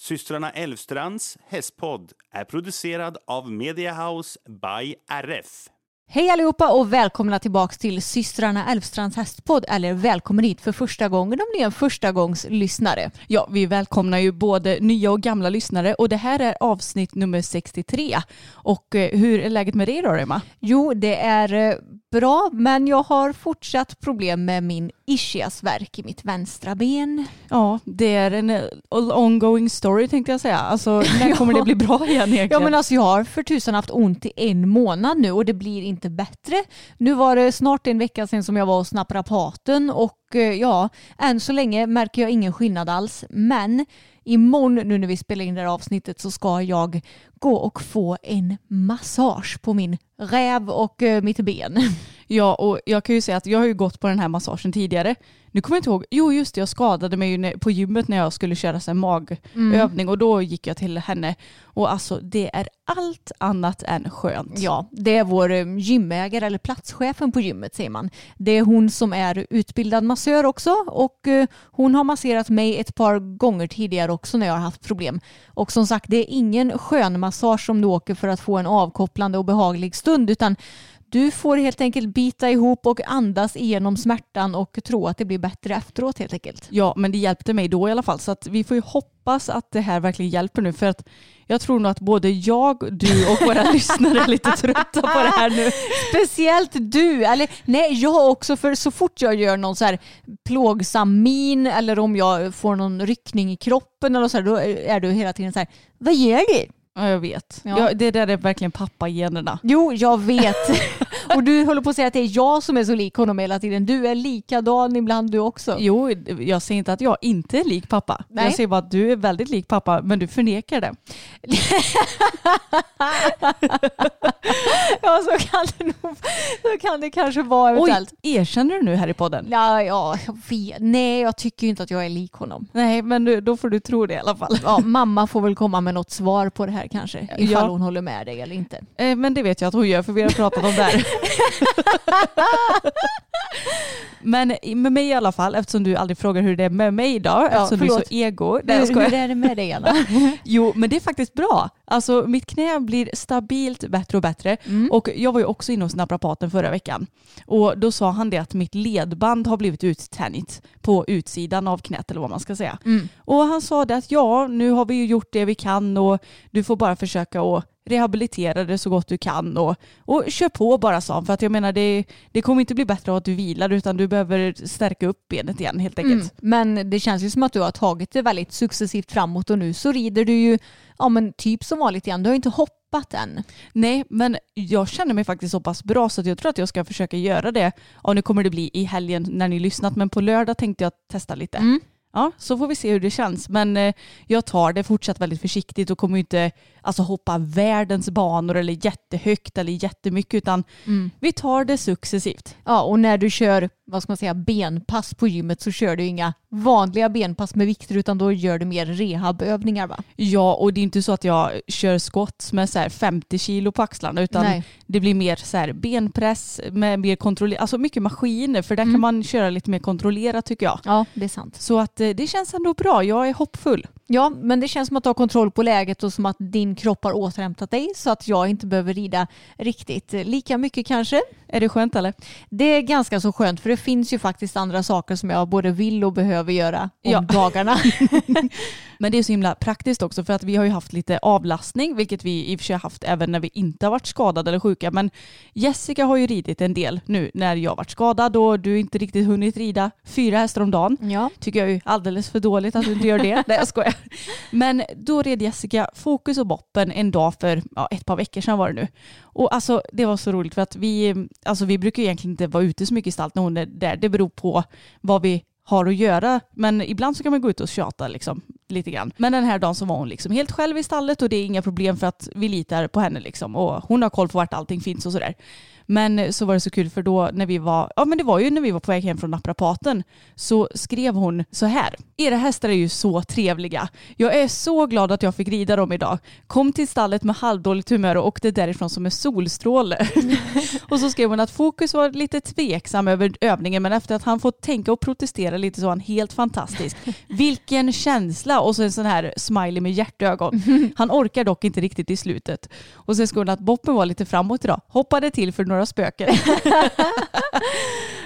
Systrarna Elvstrands hästpodd är producerad av Mediahouse by RF. Hej allihopa och välkomna tillbaks till systrarna Älvstrands hästpodd eller välkommen hit för första gången om ni är en första gångs lyssnare. Ja, vi välkomnar ju både nya och gamla lyssnare och det här är avsnitt nummer 63. Och eh, hur är läget med dig då, Emma? Jo, det är eh, bra, men jag har fortsatt problem med min ischiasvärk i mitt vänstra ben. Ja, det är en eh, ongoing story tänkte jag säga. Alltså, när kommer det bli bra igen egentligen? Ja, men alltså jag har för tusan haft ont i en månad nu och det blir inte bättre. Nu var det snart en vecka sedan som jag var hos naprapaten och eh, ja, än så länge märker jag ingen skillnad alls. Men imorgon nu när vi spelar in det här avsnittet så ska jag gå och få en massage på min räv och eh, mitt ben. Ja, och jag kan ju säga att jag har ju gått på den här massagen tidigare. Nu kommer jag inte ihåg, jo just det, jag skadade mig ju på gymmet när jag skulle köra så här magövning och då gick jag till henne. Och alltså det är allt annat än skönt. Ja, det är vår eh, gymägare eller platschefen på gymmet säger man. Det är hon som är utbildad massör också och eh, hon har masserat mig ett par gånger tidigare också när jag har haft problem. Och som sagt, det är ingen skön massage som du åker för att få en avkopplande och behaglig stund utan du får helt enkelt bita ihop och andas igenom smärtan och tro att det blir bättre efteråt helt enkelt. Ja, men det hjälpte mig då i alla fall. Så att vi får ju hoppas att det här verkligen hjälper nu. För att jag tror nog att både jag, du och våra lyssnare är lite trötta på det här nu. Speciellt du, eller nej jag också för så fort jag gör någon så här plågsam min eller om jag får någon ryckning i kroppen eller så här, då är du hela tiden så här, vad gör du? Ja, jag vet. Ja. Ja. det där är verkligen pappagenerna. Jo, jag vet. och du håller på att säga att det är jag som är så lik honom hela tiden. Du är likadan ibland du också. Jo, jag säger inte att jag inte är lik pappa. Nej. Jag säger bara att du är väldigt lik pappa, men du förnekar det. Ja, så kan det nog, så kan det kanske vara Oj, eventuellt. erkänner du nu här i podden? Ja, ja, jag vet. Nej, jag tycker inte att jag är lik honom. Nej, men då får du tro det i alla fall. Ja, mamma får väl komma med något svar på det här kanske. Ifall Ja. hon håller med dig eller inte. Eh, Men det vet jag att hon gör för vi har pratat om det här. Men med mig i alla fall, eftersom du aldrig frågar hur det är med mig idag, eftersom du är förlåt. så ego. Nej, Hur, hur är det med dig Anna? Jo, men det är faktiskt bra. Alltså mitt knä blir stabilt bättre och bättre. Mm. Och jag var ju också inne hos naprapaten förra veckan. Och då sa han det att mitt ledband har blivit uttänjt på utsidan av knät eller vad man ska säga. Mm. Och han sa det att ja, nu har vi ju gjort det vi kan och du får bara försöka att rehabilitera det så gott du kan och, och kör på bara sa. För att jag menar det, det kommer inte bli bättre av att du vilar utan du behöver stärka upp benet igen helt enkelt. Mm. Men det känns ju som att du har tagit det väldigt successivt framåt och nu så rider du ju ja, men typ som vanligt igen. Du har ju inte hoppat än. Nej, men jag känner mig faktiskt så pass bra så jag tror att jag ska försöka göra det. Ja, nu kommer det bli i helgen när ni lyssnat, men på lördag tänkte jag testa lite. Mm. Ja, så får vi se hur det känns. Men eh, jag tar det fortsatt väldigt försiktigt och kommer inte alltså, hoppa världens banor eller jättehögt eller jättemycket utan Mm. vi tar det successivt. Ja, och när du kör vad ska man säga, benpass på gymmet så kör du inga vanliga benpass med vikter utan då gör du mer rehabövningar va? Ja, och det är inte så att jag kör skott med så här 50 kilo på axlarna utan Nej. det blir mer så benpress med mer kontrollerat, alltså mycket maskiner för där Mm. kan man köra lite mer kontrollerat tycker jag. Ja, det är sant. Så att eh, det känns ändå bra. Jag är hoppfull. Ja, men det känns som att du har kontroll på läget och som att din kropp har återhämtat dig så att jag inte behöver rida riktigt lika mycket kanske. Är det skönt eller? Det är ganska så skönt för det finns ju faktiskt andra saker som jag både vill och behöver göra om Ja. dagarna. Men det är så himla praktiskt också för att vi har ju haft lite avlastning, vilket vi i och för sig haft även när vi inte har varit skadade eller sjuka. Men Jessica har ju ridit en del nu när jag varit skadad och du inte riktigt hunnit rida fyra hästar om dagen. ja. Tycker jag är alldeles för dåligt att du inte gör det. Nej jag skojar. Men då red Jessica Fokus och Boppen en dag för ja, ett par veckor sedan var det nu. Och alltså det var så roligt för att vi, alltså vi brukar egentligen inte vara ute så mycket i stallet när hon är där. Det beror på vad vi har att göra. Men ibland så kan man gå ut och tjata liksom, lite grann. Men den här dagen så var hon liksom helt själv i stallet och det är inga problem för att vi litar på henne liksom. Och hon har koll på vart allting finns och sådär. Men så var det så kul för då när vi var, ja men det var ju när vi var på väg hem från naprapaten så skrev hon så här. Era hästar är ju så trevliga. Jag är så glad att jag fick rida dem idag. Kom till stallet med halvdåligt humör och åkte därifrån som en solstråle. och så skrev hon att Fokus var lite tveksam över övningen men efter att han fått tänka och protestera lite så var han helt fantastisk. Vilken känsla! Och så en sån här smiley med hjärtögon. Han orkar dock inte riktigt i slutet. Och sen skrev hon att Boppen var lite framåt idag. Hoppade till för några spöken.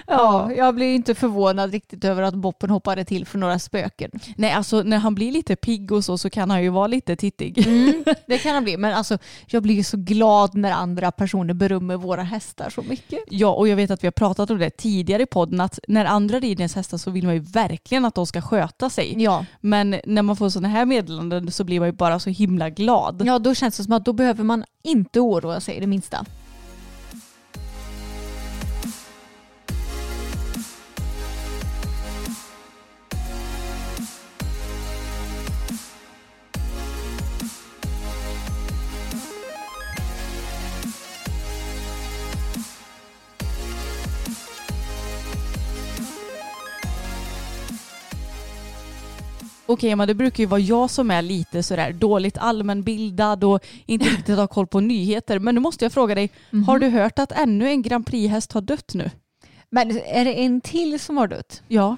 ja, jag blir inte förvånad riktigt över att Boppen hoppade till för några spöken. Nej, alltså när han blir lite pigg och så så kan han ju vara lite tittig. Mm, det kan han bli, men alltså, jag blir så glad när andra personer berömmer våra hästar så mycket. Ja, och jag vet att vi har pratat om det tidigare i podden att när andra rider ens hästar så vill man ju verkligen att de ska sköta sig. Ja. Men när man får sådana här meddelanden så blir man ju bara så himla glad. ja, då känns det som att då behöver man inte oroa sig det minsta. Okej, men det brukar ju vara jag som är lite sådär dåligt allmänbildad och inte riktigt har koll på nyheter. Men nu måste jag fråga dig, har du hört att ännu en Grand Prix-häst har dött nu? Men är det en till som har dött? Ja.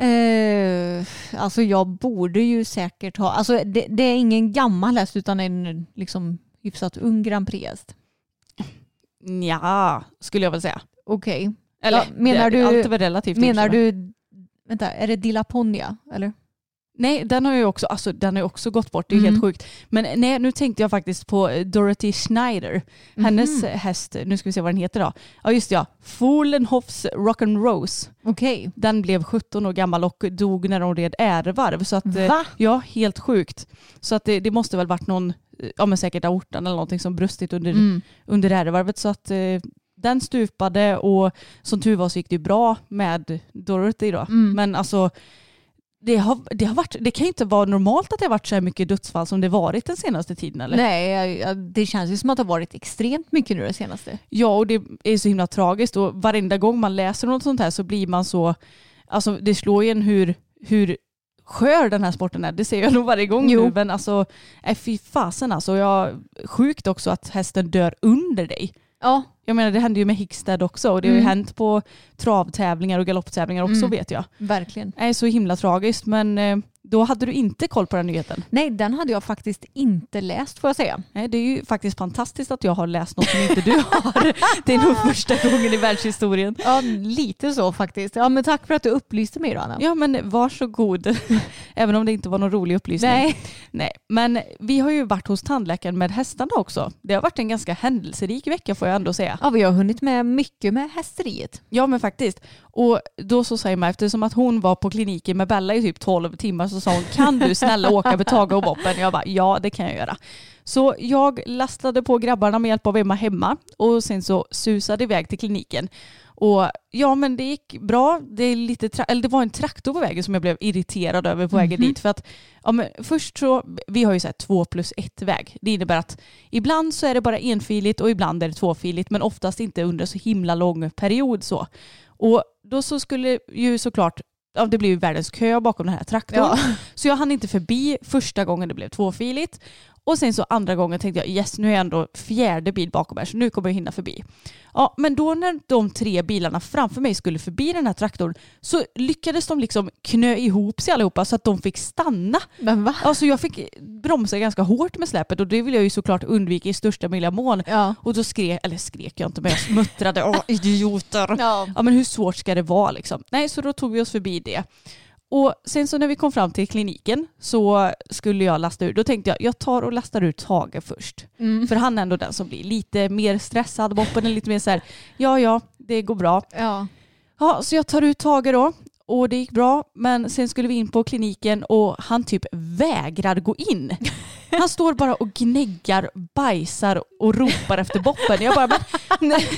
Eh, alltså jag borde ju säkert ha, alltså det, det är ingen gammal häst utan en liksom hyfsat ung Grand Prix-häst. Ja, skulle jag väl säga. Okej. Eller Ja, menar det, du- allt är väl relativt. Menar du, vänta, är det Dilaponia eller? Nej, den har ju också, alltså, den har också gått bort. Det är Mm. helt sjukt. Men nej, nu tänkte jag faktiskt på eh, Dorothy Schneider. Hennes Mhm. häst, nu ska vi se vad den heter då. Ja just det, ja. Fohlenhoffs Rock'n'Rose. Okej. Den blev 17 år gammal och dog när hon red ärevarv. Så att, eh, Va? Ja, helt sjukt. Så att det, det måste väl varit någon, ja men säkert aortan eller någonting som brustit under, Mm. under ärevarvet. Så att den stupade och som tur var så gick det ju bra med Dorothy då. Mm. Men alltså det, har, det, har varit, det kan inte vara normalt att det har varit så här mycket dödsfall som det varit den senaste tiden eller? Nej, det känns ju som att det har varit extremt mycket nu det senaste. Ja och det är så himla tragiskt och varenda gång man läser något sånt här så blir man så, alltså det slår ju en hur, hur skör den här sporten är. Det ser jag nog varje gång Jo. nu men alltså, äh, fy fasen alltså. Jag, sjukt också att hästen dör under dig. Ja, Jag menar det hände ju med Hickstead också och det har ju Mm. hänt på travtävlingar och galopptävlingar också Mm. vet jag. verkligen. Det är så himla tragiskt men eh, då hade du inte koll på den nyheten. Nej, den hade jag faktiskt inte läst får jag säga. Nej, det är ju faktiskt fantastiskt att jag har läst något som inte du har. Det är nog första gången i världshistorien. Ja, lite så faktiskt. Ja, men tack för att du upplyste mig då, Anna. Ja men varsågod. Även om det inte var någon rolig upplysning. Nej. Nej. Men vi har ju varit hos tandläkaren med hästarna också. Det har varit en ganska händelserik vecka får jag ändå säga. Ja, vi har hunnit med mycket med hästeriet. Ja men faktiskt. Och då så säger man eftersom att hon var på kliniken med Bella i typ 12 timmar så sa hon kan du snälla åka med Tage och Boppen? Jag bara ja det kan jag göra. Så jag lastade på grabbarna med hjälp av Emma hemma och sen så susade iväg till kliniken. Och ja men det gick bra. Det, är lite eller det var en traktor på vägen som jag blev irriterad över på vägen dit. För att ja, men först så, vi har ju så här två plus ett väg. Det innebär att ibland så är det bara enfiligt och ibland är det tvåfiligt men oftast inte under så himla lång period så. Och då så skulle ju såklart Ja, det blev ju världens kö bakom den här traktorn. Ja. Så jag hann inte förbi första gången det blev tvåfiligt. Och sen så andra gången tänkte jag yes nu är jag ändå fjärde bil bakom här så nu kommer jag hinna förbi. Ja men då när de tre bilarna framför mig skulle förbi den här traktorn så lyckades de liksom knö ihop sig allihopa så att de fick stanna. Men va? Alltså jag fick bromsa ganska hårt med släpet och det vill jag ju såklart undvika i största möjliga mån. Ja. Och då skrek, eller skrek jag inte men jag smuttrade, åh idioter. Ja. Ja men hur svårt ska det vara liksom? Nej så då tog vi oss förbi det. Och sen så när vi kom fram till kliniken så skulle jag lasta ur. Då tänkte jag jag tar och lastar ur Tage först. Mm. För han är ändå den som blir lite mer stressad. Boppen är lite mer så här, ja ja det går bra. Ja. Ja, så jag tar ut Tage då och det gick bra. Men sen skulle vi in på kliniken och han typ vägrar gå in. Han står bara och gnäggar, bajsar och ropar efter boppen. Jag bara, men, nej,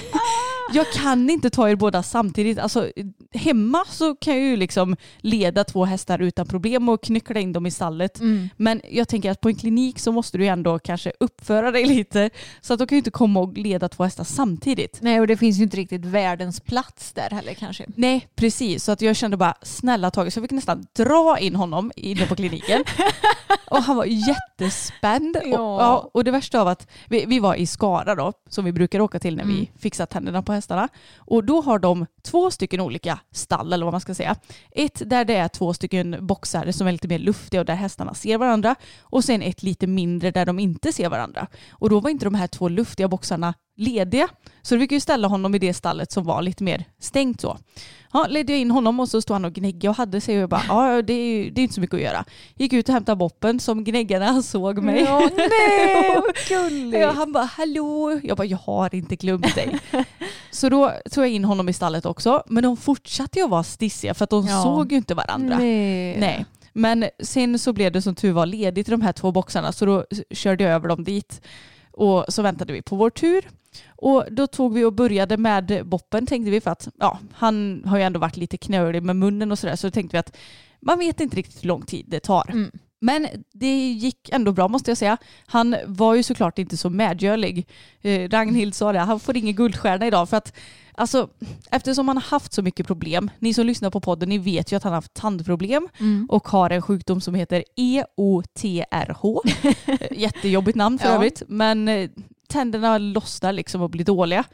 jag kan inte ta er båda samtidigt. Alltså, hemma så kan jag ju liksom leda två hästar utan problem och knyckla in dem i stallet. Mm. Men jag tänker att på en klinik så måste du ändå kanske uppföra dig lite. Så att de kan ju inte komma och leda två hästar samtidigt. Nej och det finns ju inte riktigt världens plats där heller kanske. Nej, precis. Så att jag kände bara snälla Tage, så jag fick nästan dra in honom inne på kliniken. och han var jättespänd. Och, Ja. ja, och det värsta av att vi, vi var i Skara då, som vi brukar åka till när Mm. vi fixar tänderna på hästarna. Och då har de två stycken olika stall eller vad man ska säga. Ett där det är två stycken boxar som är lite mer luftiga och där hästarna ser varandra. Och sen ett lite mindre där de inte ser varandra. Och då var inte de här två luftiga boxarna lediga. Så då fick jag ställa honom i det stallet som var lite mer stängt så. Ja, ledde jag in honom och så stod han och gnäggade och hade sig och jag bara, ja det är, ju- det är inte så mycket att göra. Gick ut och hämtade boppen som gnäggade när han såg mig. Ja, nej vad gulligt. Ja, han bara hallå. Jag bara jag har inte glömt dig. så då tog jag in honom i stallet också. Men de fortsatte ju att vara stissiga för att de Ja. såg ju inte varandra. Nej. Nej. Men sen så blev det som tur var ledigt i de här två boxarna så då körde jag över dem dit. Och så väntade vi på vår tur. Och då tog vi och började med boppen tänkte vi för att ja, han har ju ändå varit lite knölig med munnen och sådär så då tänkte vi att man vet inte riktigt hur lång tid det tar. Mm. Men det gick ändå bra måste jag säga. Han var ju såklart inte så medgörlig. Eh, Ragnhild sa det, han får ingen guldstjärna idag för att alltså, eftersom han har haft så mycket problem, ni som lyssnar på podden, ni vet ju att han har haft tandproblem Mm. och har en sjukdom som heter EOTRH. Jättejobbigt namn för Ja. övrigt. Men eh, tänderna lossnar liksom och blir dåliga.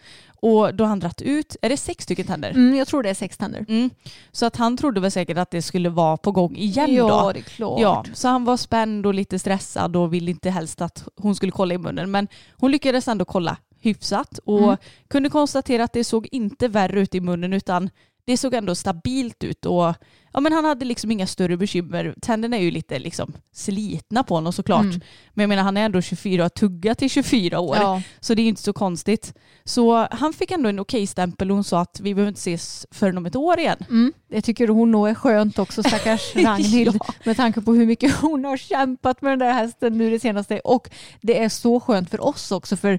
Och då har han dratt ut, är det sex stycken tänder? Mm, jag tror det är sex tänder. Mm. Så att han trodde väl säkert att det skulle vara på gång igen ja, då. det är klart. Ja, så han var spänd och lite stressad och ville inte helst att hon skulle kolla i munnen. Men hon lyckades ändå kolla hyfsat och Mm. kunde konstatera att det såg inte värre ut i munnen utan det såg ändå stabilt ut och ja, men han hade liksom inga större bekymmer. Tänderna är ju lite liksom slitna på honom såklart. Mm. Men jag menar han är ändå 24 och har tuggat i 24 år. Ja. Så det är ju inte så konstigt. Så han fick ändå en okej stämpel och hon sa att vi behöver inte ses förrän om ett år igen. Mm, tycker hon nog är skönt också stackars Ragnhild. Ja. Med tanke på hur mycket hon har kämpat med den där hästen nu det senaste. Och det är så skönt för oss också för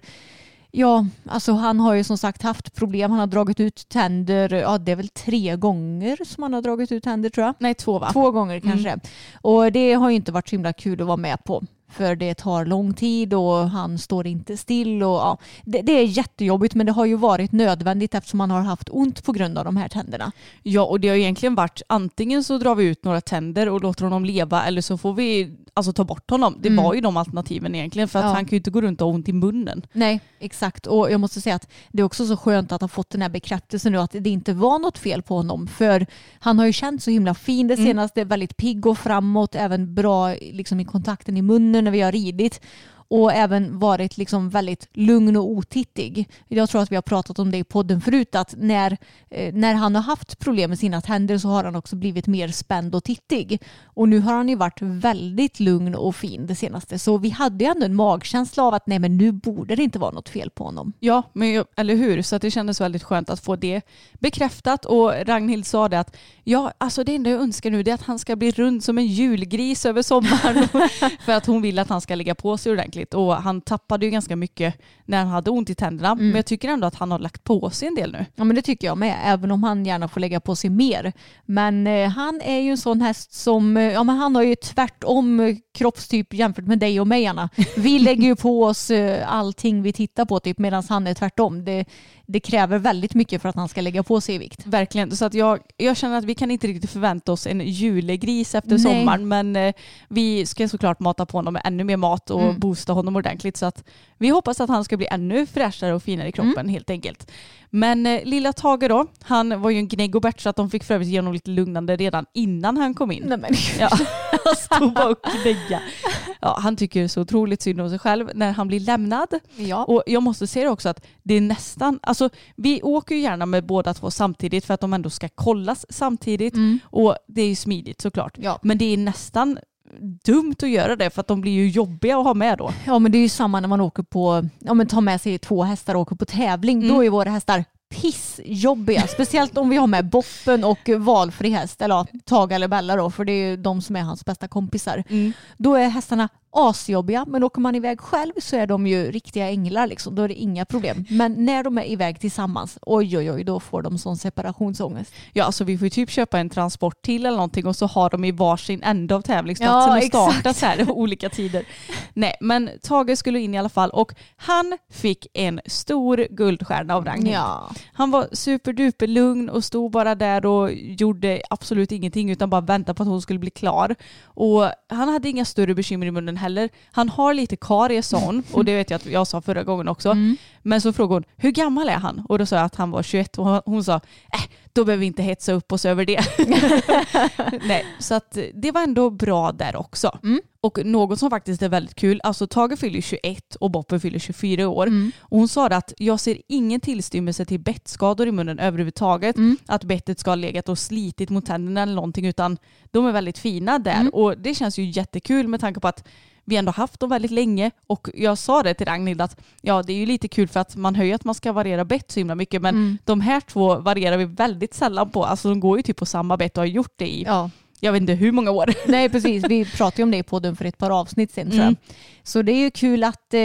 Ja, alltså han har ju som sagt haft problem. Han har dragit ut tänder, ja det är väl tre gånger som han har dragit ut tänder tror jag. Nej, två va? Två gånger kanske. Och det har ju inte varit så himla kul att vara med på. För det tar lång tid och han står inte still. Och, ja, det, det är jättejobbigt men det har ju varit nödvändigt eftersom han har haft ont på grund av de här tänderna. Ja, och det har egentligen varit antingen så drar vi ut några tänder och låter honom leva eller så får vi alltså ta bort honom. Det Mm. var ju de alternativen egentligen för att Ja. han kan ju inte gå runt och ha ont i munnen. Nej, exakt. Och jag måste säga att det är också så skönt att ha fått den här bekräftelsen nu att det inte var något fel på honom. För han har ju känt så himla fin det Mm. senaste, väldigt pigg och framåt, även bra liksom, i kontakten i munnen när vi har ridit. Och även varit liksom väldigt lugn och otittig. Jag tror att vi har pratat om det i podden förut att när, eh, när han har haft problem med sina tänder så har han också blivit mer spänd och tittig. Och nu har han ju varit väldigt lugn och fin det senaste. Så vi hade ju ändå en magkänsla av att nej men nu borde det inte vara något fel på honom. Ja, men, eller hur? Så att det kändes väldigt skönt att få det bekräftat. Och Ragnhild sa det att ja, alltså det enda jag önskar nu är att han ska bli rund som en julgris över sommaren. för att hon vill att han ska ligga på sig ordentligt. Och han tappade ju ganska mycket när han hade ont i tänderna. Men jag tycker ändå att han har lagt på sig en del nu. Ja men det tycker jag med, även om han gärna får lägga på sig mer. Men eh, han är ju en sån häst som, eh, ja men han har ju tvärtom kroppstyp jämfört med dig och mig Anna. Vi lägger ju på oss eh, allting vi tittar på typ medan han är tvärtom. Det, det kräver väldigt mycket för att han ska lägga på sig i vikt. Verkligen. Så att jag, jag känner att vi kan inte riktigt förvänta oss en julegris efter Nej. sommaren. Men eh, vi ska såklart mata på honom med ännu mer mat och Mm. boosta boosta honom ordentligt så att vi hoppas att han ska bli ännu fräschare och finare i kroppen helt enkelt. Men eh, lilla Tage då, han var ju en gnäggobert så att de fick för övrigt ge honom lite lugnande redan innan han kom in. Nej, men, Ja, han stod bara och gnägga. Ja, han tycker så otroligt synd om sig själv när han blir lämnad. ja. Och jag måste säga också att det är nästan, alltså vi åker ju gärna med båda två samtidigt för att de ändå ska kollas samtidigt Mm. och det är ju smidigt såklart. Ja. Men det är nästan dumt att göra det för att de blir ju jobbiga att ha med då. ja men det är ju samma när man åker på, ja men tar med sig två hästar och åker på tävling. Mm. Då är våra hästar pissjobbiga. Speciellt om vi har med Boppen och valfri häst, eller ja, Tage eller Bella då, för det är ju de som är hans bästa kompisar. Då är hästarna asjobbiga, men åker man iväg själv så är de ju riktiga änglar liksom. Då är det inga problem. Men när de är iväg tillsammans, oj oj oj, då får de sån separationsångest. Ja alltså vi får ju typ köpa en transport till eller någonting och så har de i varsin ände av tävlingsplatsen Ja, och starta exakt. så här olika tider. Nej men Tage skulle in i alla fall och han fick en stor guldstjärna av Ragnhild. Ja. Han var superduper lugn och stod bara där och gjorde absolut ingenting utan bara väntade på att hon skulle bli klar. Och han hade inga större bekymmer i munnen heller. Han har lite karies sa hon och det vet jag att jag sa förra gången också. Men så frågade hon, hur gammal är han? Och då sa jag att han var 21 och hon sa, äh, då behöver vi inte hetsa upp oss över det. Nej, så att det var ändå bra där också. Och något som faktiskt är väldigt kul, alltså Tage fyller 21 och Boppen fyller 24 år. Och hon sa att jag ser ingen tillstymmelse till bettskador i munnen överhuvudtaget. Att bettet ska ha legat och slitit mot tänderna eller någonting utan de är väldigt fina där. Och det känns ju jättekul med tanke på att vi ändå haft dem väldigt länge och jag sa det till Ragnhild att ja det är ju lite kul för att man hör ju att man ska variera bett så himla mycket men de här två varierar vi väldigt sällan på. Alltså de går ju typ på samma bett och har gjort det i ja. Jag vet inte hur många år. Nej precis, vi pratade ju om det i podden för ett par avsnitt sen tror jag. Mm. Så det är ju kul att eh,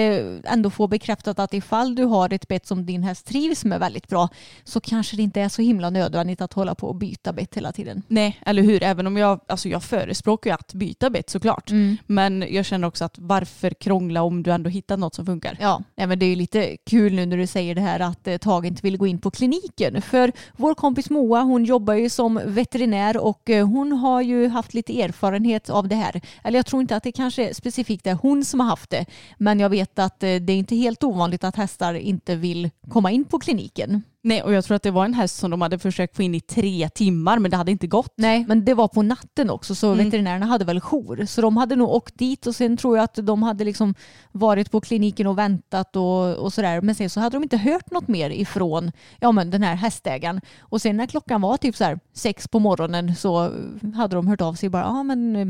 ändå få bekräftat att ifall du har ett bett som din häst trivs med väldigt bra så kanske det inte är så himla nödvändigt att hålla på och byta bett hela tiden. Nej, eller hur? Även om jag, alltså jag förespråkar ju att byta bett såklart. Mm. Men jag känner också att varför krångla om du ändå hittat något som funkar? Ja, nej, men det är ju lite kul nu när du säger det här att eh, Tage inte vill gå in på kliniken. För vår kompis Moa hon jobbar ju som veterinär och eh, hon har har ju haft lite erfarenhet av det här. Eller jag tror inte att det kanske specifikt är hon som har haft det. Men jag vet att eh, det är inte helt ovanligt att hästar inte vill komma in på kliniken. Nej, och jag tror att det var en häst som de hade försökt få in i tre timmar men det hade inte gått. Nej, men det var på natten också så Mm. veterinärerna hade väl jour. Så de hade nog åkt dit och sen tror jag att de hade liksom varit på kliniken och väntat och, och sådär. Men sen så hade de inte hört något mer ifrån ja, men den här hästägaren. Och sen när klockan var typ så här sex på morgonen så hade de hört av sig bara, ja men eh,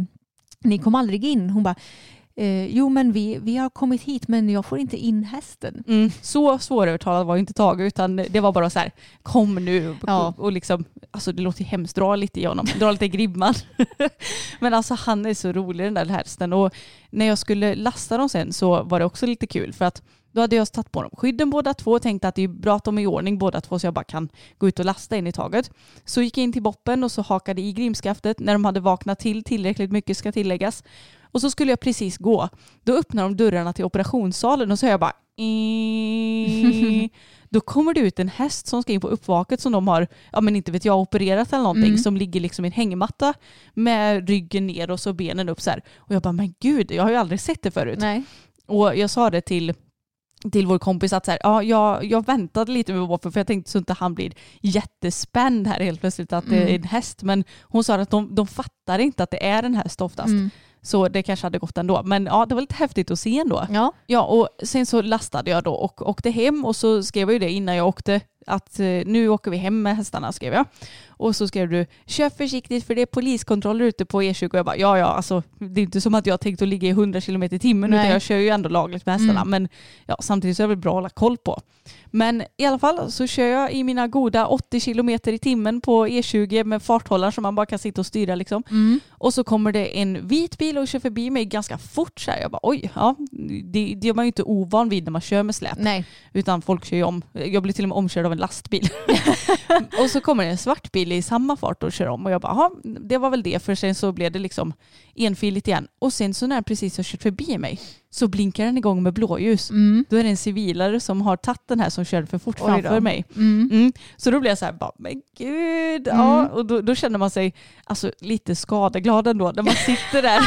ni kom aldrig in. Hon bara, eh, jo men vi, vi har kommit hit men jag får inte in hästen. Mm, så svårövertalad var inte Tage utan det var bara så här kom nu Ja. och liksom alltså det låter hemskt dra lite i honom, dra lite i gribban. Men alltså han är så rolig den där hästen och när jag skulle lasta dem sen så var det också lite kul för att då hade jag tagit på dem skydden båda två och tänkte att det är bra att de är i ordning båda två så jag bara kan gå ut och lasta in i taget. Så gick jag in till boppen och så hakade i grimskaftet när de hade vaknat till tillräckligt mycket ska tilläggas. Och så skulle jag precis gå. Då öppnar de dörrarna till operationssalen och så hör jag bara "Ii." Då kommer det ut en häst som ska in på uppvaket som de har, ja men inte vet jag, opererat eller någonting som ligger liksom i en hängmatta med ryggen ner och så benen upp så här. Och jag bara men gud, jag har ju aldrig sett det förut. Nej. Och jag sa det till till vår kompis att så här, ja, jag, jag väntade lite med Woffer för jag tänkte så inte han blir jättespänd här helt plötsligt att det är en häst. Men hon sa att de, de fattar inte att det är en häst oftast. Mm. Så det kanske hade gått ändå. Men ja, det var lite häftigt att se ändå. Ja. Ja, och sen så lastade jag då och åkte hem och så skrev jag ju det innan jag åkte att eh, nu åker vi hem med hästarna skrev jag. Och så skrev du kör försiktigt för det är poliskontroller ute på E20 och jag bara ja ja alltså det är inte som att jag tänkt att ligga i 100 km i timmen Nej. utan jag kör ju ändå lagligt med hästarna men ja, samtidigt så är det väl bra att hålla koll på. Men i alla fall så kör jag i mina goda 80 km i timmen på E20 med farthållare som man bara kan sitta och styra liksom. Och så kommer det en vit bil och kör förbi mig ganska fort så här. Jag bara oj, ja det, det är man ju inte ovan vid när man kör med släp. Nej. Utan folk kör ju om. Jag blir till och med omkörd av en lastbil. och så kommer det en svart bil i samma fart och kör om. Och jag bara, "Jaha, det var väl det. För sen så blev det liksom enfiligt igen. Och sen så när jag precis har kört förbi mig, så blinkar den igång med blåljus. Mm. Då är det en civilare som har tagit den här som körde för fort framför mig. Mm. Mm. Så då blev jag så här, bara, men gud. Ja. Och då, då känner man sig alltså, lite skadeglad ändå när man sitter där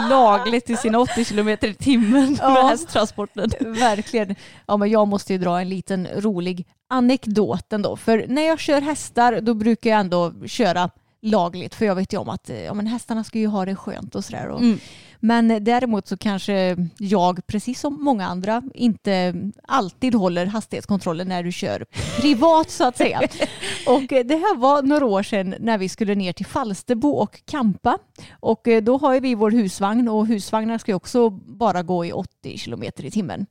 lagligt i sina 80 kilometer i timmen med Ja. hästtransporten. Verkligen. Ja, men jag måste ju dra en liten rolig anekdot ändå. För när jag kör hästar då brukar jag ändå köra lagligt. För jag vet ju om att eh, ja, men hästarna ska ju ha det skönt och sådär. Och, Mm. Men däremot så kanske jag, precis som många andra, inte alltid håller hastighetskontrollen när du kör privat så att säga. Och det här var några år sedan när vi skulle ner till Falsterbo och campa. Och eh, då har vi vår husvagn och husvagnar ska också bara gå i 80 kilometer i timmen.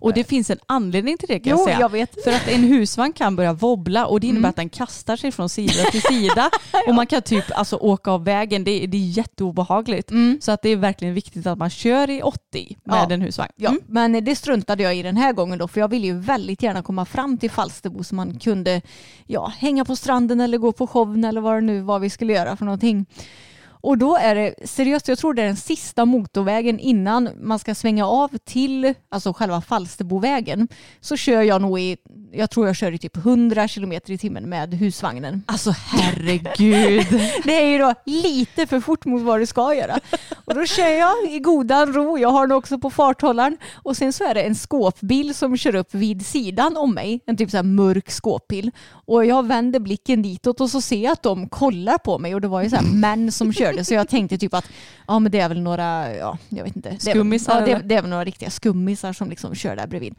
Och det finns en anledning till det kan Jo, jag säga. jag vet. För att en husvagn kan börja wobbla och det innebär Mm. att den kastar sig från sida till sida. Och man kan typ alltså, åka av vägen. Det, är- det är jätteobehagligt. Mm. Så att det är verkligen viktigt att man kör i 80 med Ja. en husvagn. Ja, Mm. men det struntade jag i den här gången då för jag ville ju väldigt gärna komma fram till Falsterbo så man kunde ja, hänga på stranden eller gå på showen eller vad det nu var vi skulle göra för någonting. Och då är det seriöst, jag tror det är den sista motorvägen innan man ska svänga av till alltså själva Falsterbovägen. Så kör jag nog i, jag tror jag kör i typ 100 kilometer i timmen med husvagnen. Alltså herregud. Det är ju då lite för fort mot vad du ska göra. Och då kör jag i godan ro, jag har den också på farthållaren och sen så är det en skåpbil som kör upp vid sidan om mig, en typ så här mörk skåpbil. Och jag vänder blicken ditåt och så ser jag att de kollar på mig och det var ju så här män som körde så jag tänkte typ att ja men det är väl några, ja jag vet inte. Det är väl- Skummisar, Ja, det, det är väl några riktiga skummisar som liksom kör där bredvid.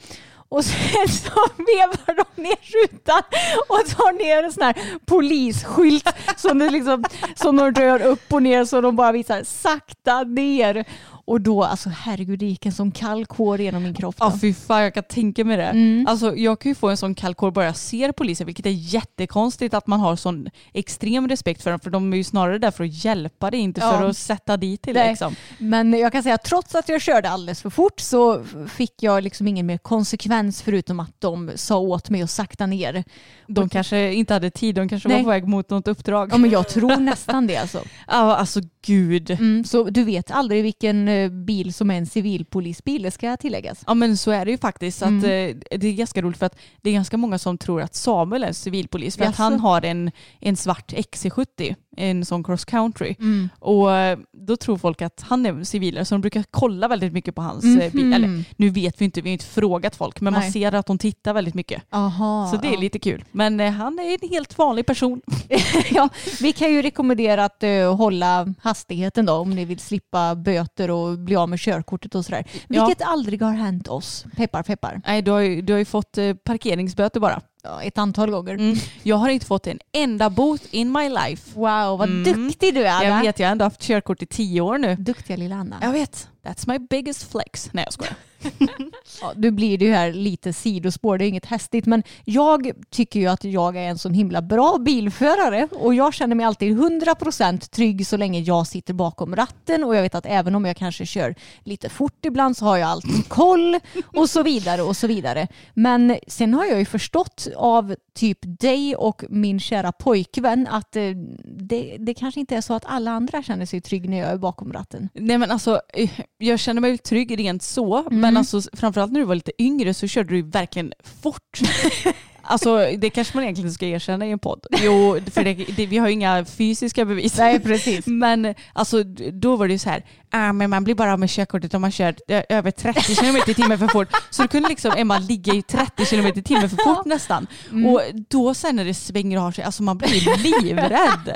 Och sen så vevar de ner rutan och tar ner en sån här polisskylt som, det liksom, som de rör upp och ner så de bara visar sakta ner. Och då, alltså herregud, det gick en sån kall kår genom min kropp. Ja då. fy fan jag kan tänka mig det. Mm. Alltså, jag kan ju få en sån kall kår bara jag ser polisen vilket är jättekonstigt att man har sån extrem respekt för dem för de är ju snarare där för att hjälpa dig inte Ja. för att sätta dit till Nej. liksom. Men jag kan säga att trots att jag körde alldeles för fort så fick jag liksom ingen mer konsekvens förutom att de sa åt mig att sakta ner. De kanske inte hade tid, de kanske Nej. var på väg mot något uppdrag. Ja men jag tror nästan det alltså. Ja alltså gud. Mm, så du vet aldrig vilken eh, bil som är en civilpolisbil, det ska tilläggas. Ja men så är det ju faktiskt. Att, Mm. eh, det är ganska roligt för att det är ganska många som tror att Samuel är civilpolis för att Jaså? han har en, en svart XC70, en sån cross country. Mm. Och eh, då tror folk att han är civilare så de brukar kolla väldigt mycket på hans eh, bil. Mhm. Eller nu vet vi inte, vi har inte frågat folk men Nej. man ser att de tittar väldigt mycket. Aha, Så det är ja. lite kul. Men eh, han är en helt vanlig person. ja, vi kan ju rekommendera att eh, hålla hastigheten då om ni vill slippa böter och bli av med körkortet och sådär. Ja. Vilket aldrig har hänt oss. Peppar peppar. Nej, du har ju, du har ju fått eh, parkeringsböter bara. Ett antal gånger. Mm. Jag har inte fått en enda bot in my life. Wow, vad Mm. duktig du är. Jag vet, jag har ändå haft körkort i tio år nu. Duktiga lilla Anna. Jag vet. That's my biggest flex. Nej jag skojar. Ja, nu blir det ju här lite sidospår, det är inget hästigt men jag tycker ju att jag är en sån himla bra bilförare och jag känner mig alltid 100% trygg så länge jag sitter bakom ratten och jag vet att även om jag kanske kör lite fort ibland så har jag alltid koll och så vidare och så vidare. Men sen har jag ju förstått av typ dig och min kära pojkvän att eh, det, det kanske inte är så att alla andra känner sig trygg när jag är bakom ratten. Nej men alltså eh, jag känner mig trygg rent så men alltså framförallt när du var lite yngre så körde du verkligen fort. Alltså det kanske man egentligen ska erkänna i en podd. Jo, för det, det, vi har ju inga fysiska bevis. Nej, precis. Men alltså då var det ju så här, ah, men man blir bara av med körkortet om man kör eh, över 30 km i timmen för fort. Så då kunde liksom Emma ligga i 30 km i timmen för fort nästan. Och då sen när det svänger och har sig, alltså man blir livrädd.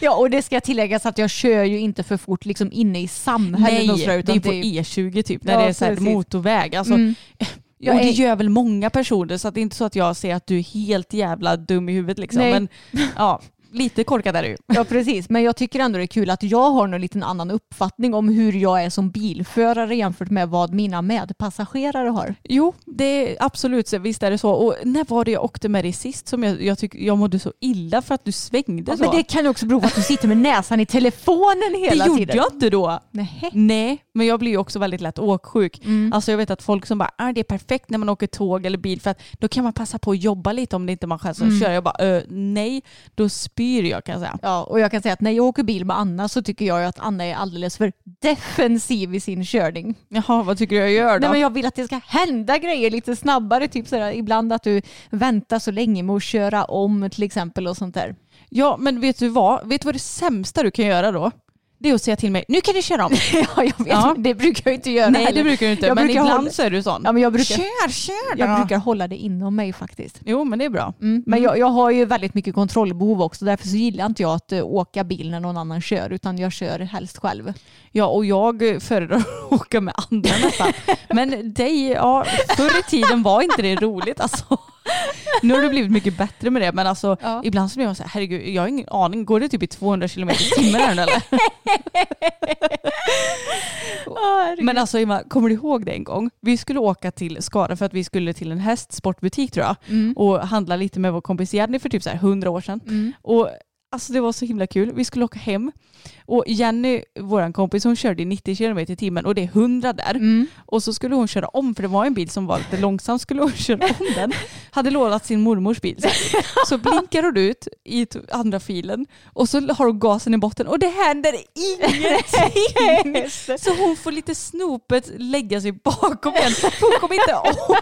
Ja, och det ska tilläggas att jag kör ju inte för fort liksom inne i samhället Nej, och sådär, det utan är på E20 typ, när Ja, det är så motorväg. Alltså, Mm. Jag och det är- gör väl många personer så det är inte så att jag ser att du är helt jävla dum i huvudet liksom. Nej. Men ja, lite korkad är du. Ja precis, men jag tycker ändå det är kul att jag har en liten annan uppfattning om hur jag är som bilförare jämfört med vad mina medpassagerare har. Jo, det är absolut, så visst är det så. Och när var det jag åkte med dig sist som jag, jag, tyck, jag mådde så illa för att du svängde så? Men det kan ju också bero på att du sitter med näsan i telefonen hela det gjorde tiden. jag inte då. Nej. Nej, men jag blir ju också väldigt lätt åksjuk. Mm. Alltså jag vet att folk som bara, ah, det är perfekt när man åker tåg eller bil för att då kan man passa på att jobba lite om det inte är man själv som Mm. kör. Jag bara, "Ö, nej, då spyr jag kan jag säga. Ja, och jag kan säga att när jag åker bil med Anna så tycker jag att Anna är alldeles för defensiv i sin körning. Jaha, vad tycker du jag gör då? Nej, men jag vill att det ska hända grejer lite snabbare. Typ sådär, ibland att du väntar så länge med att köra om till exempel och sånt där. Ja, men vet du vad? Vet du vad det sämsta du kan göra då? Det är att säga till mig, nu kan du köra om. ja, jag vet. Ja. Det brukar jag inte göra Nej, heller. det brukar du inte. Jag men ibland hålla- så är du sån. Ja, men jag brukar, Kör, kör då. jag brukar hålla det inom mig faktiskt. Jo, men det är bra. Mm. Men jag, jag har ju väldigt mycket kontrollbehov också. Därför så gillar inte jag att eh, åka bil när någon annan kör. Utan jag kör helst själv. Ja, och jag eh, föredrar att åka med andra nästan. Men dig, ja, förr i tiden var inte det roligt alltså. Nu har det blivit mycket bättre med det, men alltså Ja. ibland så blir man så här, herregud, jag har ingen aning, går det typ i 200 km i timmen här nu eller? Men alltså Emma, kommer du ihåg det en gång? Vi skulle åka till Skara för att vi skulle till en hästsportbutik tror jag och handla lite med vår kompis Jenny för typ så här 100 år sedan. Och Alltså det var så himla kul. Vi skulle åka hem och Jenny, vår kompis, hon körde i 90 km i timmen och det är 100 där. Och så skulle hon köra om, för det var en bil som var lite långsam, skulle hon köra om den. Hade lånat sin mormors bil. Så, så blinkar hon ut i andra filen och så har hon gasen i botten och det händer ingenting. Så hon får lite snopet lägga sig bakom för Hon kommer inte om.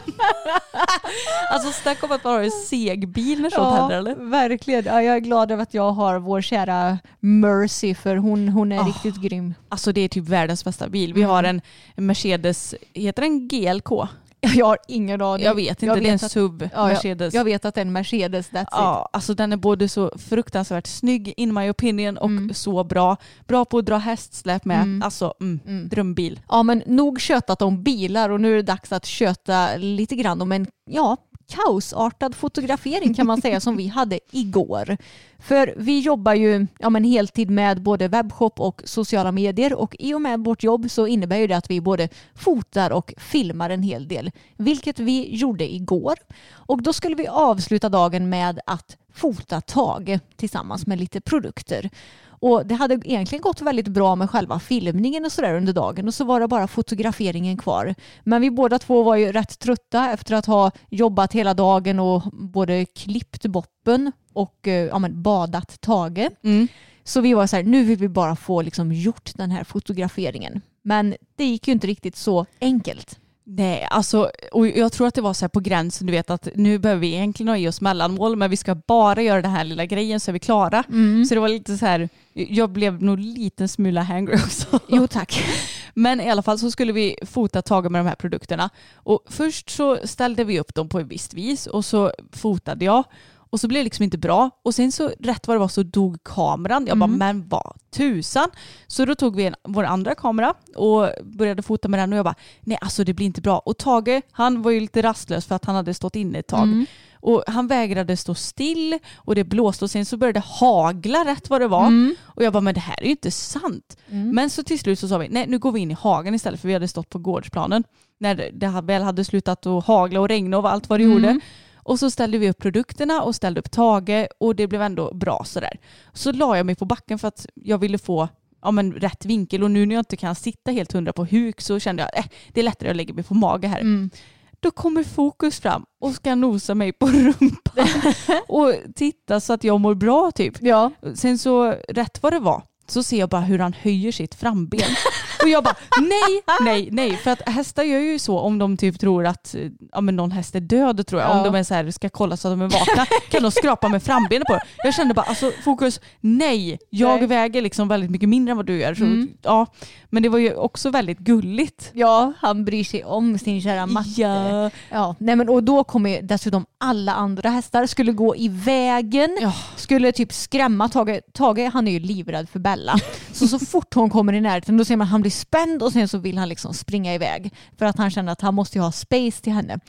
Alltså snacka om att man har en seg bil när sånt händer eller? verkligen. Ja, jag är glad över att jag har vår kära Mercy för hon, hon är Ah. riktigt grym. Alltså det är typ världens bästa bil. Vi har en Mercedes, heter den GLK? Jag har ingen aning. Jag vet inte, Jag det är en vet att- SUV Ja, Mercedes. Jag, jag vet att det är en Mercedes, that's it. Ja, alltså den är både så fruktansvärt snygg in my opinion och Mm. så bra. Bra på att dra hästsläp med. Alltså mm, drömbil. Ja men nog köttat om bilar och nu är det dags att köta lite grann om en ja, kaosartad fotografering kan man säga som vi hade igår. För vi jobbar ju ja, men heltid med både webbshop och sociala medier och i och med vårt jobb så innebär ju det att vi både fotar och filmar en hel del. Vilket vi gjorde igår. Och då skulle vi avsluta dagen med att fota Tage tillsammans med lite produkter. Och det hade egentligen gått väldigt bra med själva filmningen och sådär under dagen och så var det bara fotograferingen kvar. Men vi båda två var ju rätt trötta efter att ha jobbat hela dagen och både klippt boppen och eh, ja, men badat Tage. Så vi var så här, nu vill vi bara få liksom gjort den här fotograferingen. Men det gick ju inte riktigt så enkelt. Nej, alltså och jag tror att det var så här på gränsen, du vet att nu behöver vi egentligen ha i oss mellanmål men vi ska bara göra den här lilla grejen så är vi klara. Så det var lite så här, jag blev nog lite smula hangry också. Jo tack. Men i alla fall så skulle vi fota Tage med de här produkterna. Och först så ställde vi upp dem på ett visst vis och så fotade jag. Och så blev det liksom inte bra. Och sen så rätt vad det var så dog kameran. Jag bara, men vad tusan. Så då tog vi en, vår andra kamera och började fota med den och jag bara, nej alltså det blir inte bra. Och Tage, han var ju lite rastlös för att han hade stått inne ett tag. Och han vägrade stå still och det blåste och sen så började det hagla rätt vad det var. Och jag bara, men det här är ju inte sant. Men så till slut så sa vi, nej nu går vi in i hagen istället för vi hade stått på gårdsplanen. När det- det väl hade slutat att hagla och regna och allt vad det gjorde. Och så ställde vi upp produkterna och ställde upp Tage och det blev ändå bra sådär. Så la jag mig på backen för att jag ville få ja, men, rätt vinkel och nu när jag inte kan sitta helt hundra på huk så kände jag att eh, det är lättare att lägga mig på mage här. Då kommer fokus fram och ska nosa mig på rumpan och titta så att jag mår bra typ. Ja. Sen så rätt vad det var så ser jag bara hur han höjer sitt framben. Och jag bara nej, nej, nej. För att hästar gör ju så om de typ tror att ja, men någon häst är död tror jag. Ja. Om de är så här, ska kolla så att de är vakna kan de skrapa med frambenet på det. Jag kände bara alltså fokus, nej. Jag Nej. väger liksom väldigt mycket mindre än vad du gör. Så, ja. Men det var ju också väldigt gulligt. ja, han bryr sig om sin kära matte. Ja. Ja, nej men och då kommer dessutom alla andra hästar skulle gå i vägen, Ja. skulle typ skrämma Tage. Tage han är ju livrädd för Bella. Så så fort hon kommer i närheten då ser man att han blir spänd och sen så vill han liksom springa iväg. För att han känner att han måste ju ha space till henne.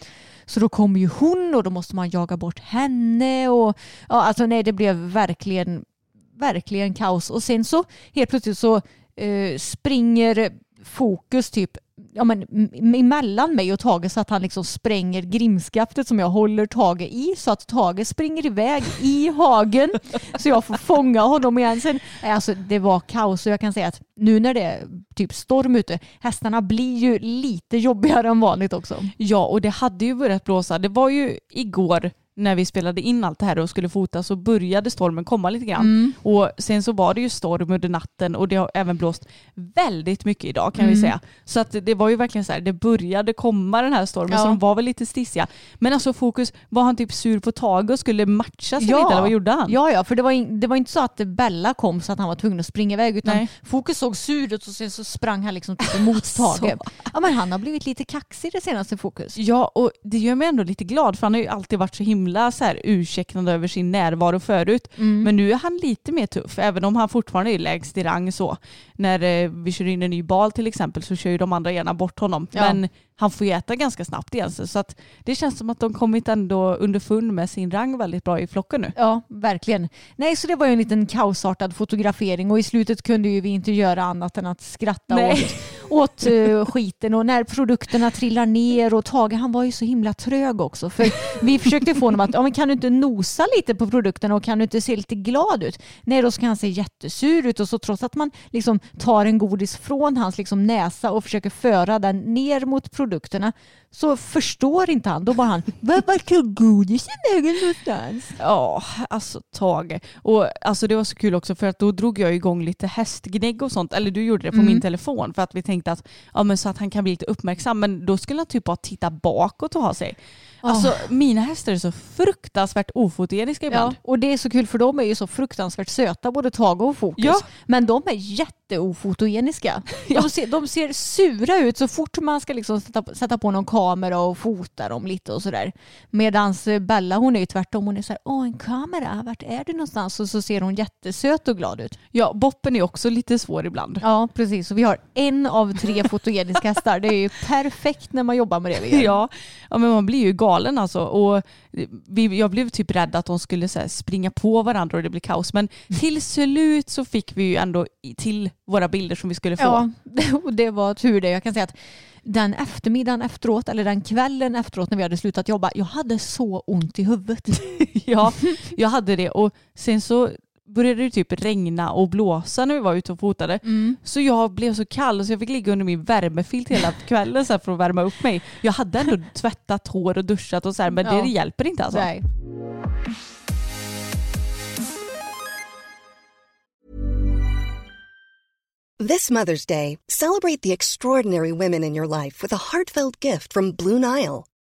Så då kommer ju hon och då måste man jaga bort henne och ja alltså nej det blev verkligen verkligen kaos. Och sen så helt plötsligt så eh, springer fokus typ ja, men, emellan mig och Tage så att han liksom spränger grimskaftet som jag håller Tage i så att Tage springer iväg i hagen så jag får fånga honom igen. Sen, alltså, det var kaos och jag kan säga att nu när det är typ storm ute, hästarna blir ju lite jobbigare än vanligt också. Ja, och det hade ju börjat blåsa. Det var ju igår när vi spelade in allt det här och skulle fota så började stormen komma lite grann. Mm. Och sen så var det ju storm under natten och det har även blåst väldigt mycket idag kan vi Mm. säga. Så att det var ju verkligen så här, det började komma den här stormen Ja. så de var väl lite stissiga. Men alltså fokus, var han typ sur på Tage och skulle matcha sig Ja. lite eller vad gjorde han? Ja, ja, för det var, in, det var inte så att Bella kom så att han var tvungen att springa iväg utan Nej. Fokus såg sur ut och sen så sprang han liksom typ emot Tage. Ja, men han har blivit lite kaxig det senaste Fokus. Ja, och det gör mig ändå lite glad för han har ju alltid varit så himla så här ursäktande över sin närvaro förut. Mm. Men nu är han lite mer tuff, även om han fortfarande är lägst i rang så. När eh, vi kör in en ny bal till exempel så kör ju de andra gärna bort honom. Ja. Men han får ju äta ganska snabbt igen. Så så att det känns som att de kommit ändå underfund med sin rang väldigt bra i flocken nu. Ja, verkligen. Nej, så det var ju en liten kaosartad fotografering och i slutet kunde ju vi inte göra annat än att skratta Nej. åt, åt eh, skiten och när produkterna trillar ner och Tage han var ju så himla trög också för vi försökte få honom att ja, men kan du inte nosa lite på produkterna och kan du inte se lite glad ut? Nej, då ska han se jättesur ut och så trots att man liksom tar en godis från hans liksom näsa och försöker föra den ner mot produkterna så förstår inte han. Då bara han, "Va- vart tog godisen vägen någonstans? Ja, alltså Tage. Och alltså det var så kul också för att då drog jag igång lite hästgnägg och sånt. Eller du gjorde det på Mm. min telefon för att vi tänkte att ja, men så att han kan bli lite uppmärksam. Men då skulle han typ bara titta bakåt och ha sig. Alltså mina hästar är så fruktansvärt ofotogeniska ibland. Ja, och det är så kul för de är ju så fruktansvärt söta, både Tage och Fokus. Ja. Men de är jätteofotogeniska. De, ser, de ser sura ut så fort man ska liksom sätta, sätta på någon kamera och fota dem lite och sådär. Medan Bella hon är ju tvärtom. Hon är så här, åh en kamera, vart är du någonstans? Och så ser hon jättesöt och glad ut. Ja, boppen är också lite svår ibland. Ja, precis. Så vi har en av tre fotogeniska hästar. Det är ju perfekt när man jobbar med det vi gör. Ja, ja, men man blir ju galen alltså. Och vi, jag blev typ rädd att de skulle så springa på varandra och det blir kaos. Men till slut så fick vi ju ändå till våra bilder som vi skulle få. Ja, och det var tur det. Jag kan säga att den eftermiddagen efteråt, eller den kvällen efteråt när vi hade slutat jobba, jag hade så ont i huvudet. Ja, jag hade det och sen så började det typ regna och blåsa när vi var ute och fotade. Så jag blev så kall så jag fick ligga under min värmefilt hela kvällen så här för att värma upp mig. Jag hade ändå tvättat hår och duschat och så här, men Ja. det hjälper inte alltså. Nej. This Mother's Day, celebrate the extraordinary women in your life with a heartfelt gift from Blue Nile.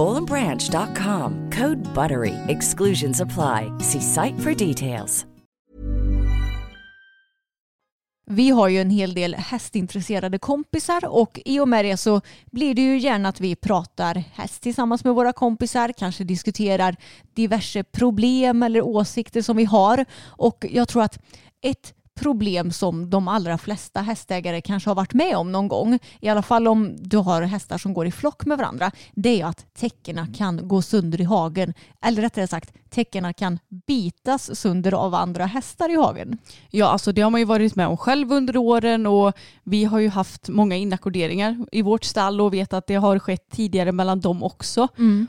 bowlandbranch.com. Code BUTTERY. Exclusions apply. See site for details. Vi har ju en hel del hästintresserade kompisar och i och med det så blir det ju gärna att vi pratar häst tillsammans med våra kompisar, kanske diskuterar diverse problem eller åsikter som vi har och jag tror att ett problem som de allra flesta hästägare kanske har varit med om någon gång, i alla fall om du har hästar som går i flock med varandra, det är att täckena kan gå sönder i hagen. Eller rättare sagt, täckena kan bitas sönder av andra hästar i hagen. Ja, alltså det har man ju varit med om själv under åren och vi har ju haft många inackorderingar i vårt stall och vet att det har skett tidigare mellan dem också.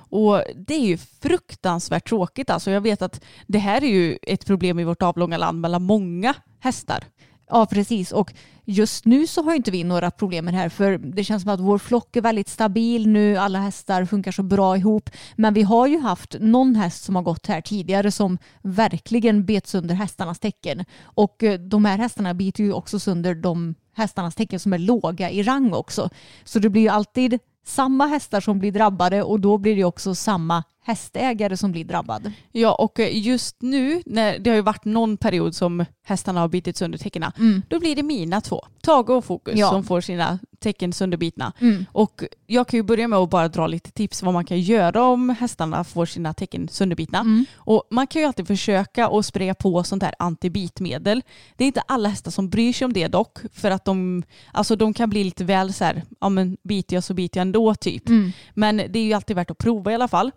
Och det är ju fruktansvärt tråkigt. Alltså jag vet att det här är ju ett problem i vårt avlånga land mellan många hästar. Ja, precis. Och just nu så har inte vi några problem med det här för det känns som att vår flock är väldigt stabil nu. Alla hästar funkar så bra ihop. Men vi har ju haft någon häst som har gått här tidigare som verkligen bet sönder hästarnas tecken. Och eh, de här hästarna biter ju också sönder de hästarnas tecken som är låga i rang också. Så det blir ju alltid samma hästar som blir drabbade och då blir det också samma hästägare som blir drabbad. Ja, och eh, just nu, när det har ju varit någon period som hästarna har bitit sönder täckena, Mm. då blir det mina två, Tage och Fokus, Ja. som får sina tecken sönderbitna. Mm. Och jag kan ju börja med att bara dra lite tips vad man kan göra om hästarna får sina tecken sönderbitna. Mm. Och man kan ju alltid försöka att spraya på sånt här antibitmedel. Det är inte alla hästar som bryr sig om det dock, för att de, alltså de kan bli lite väl så här, ja men biter jag så biter jag ändå typ. Mm. Men det är ju alltid värt att prova i alla fall.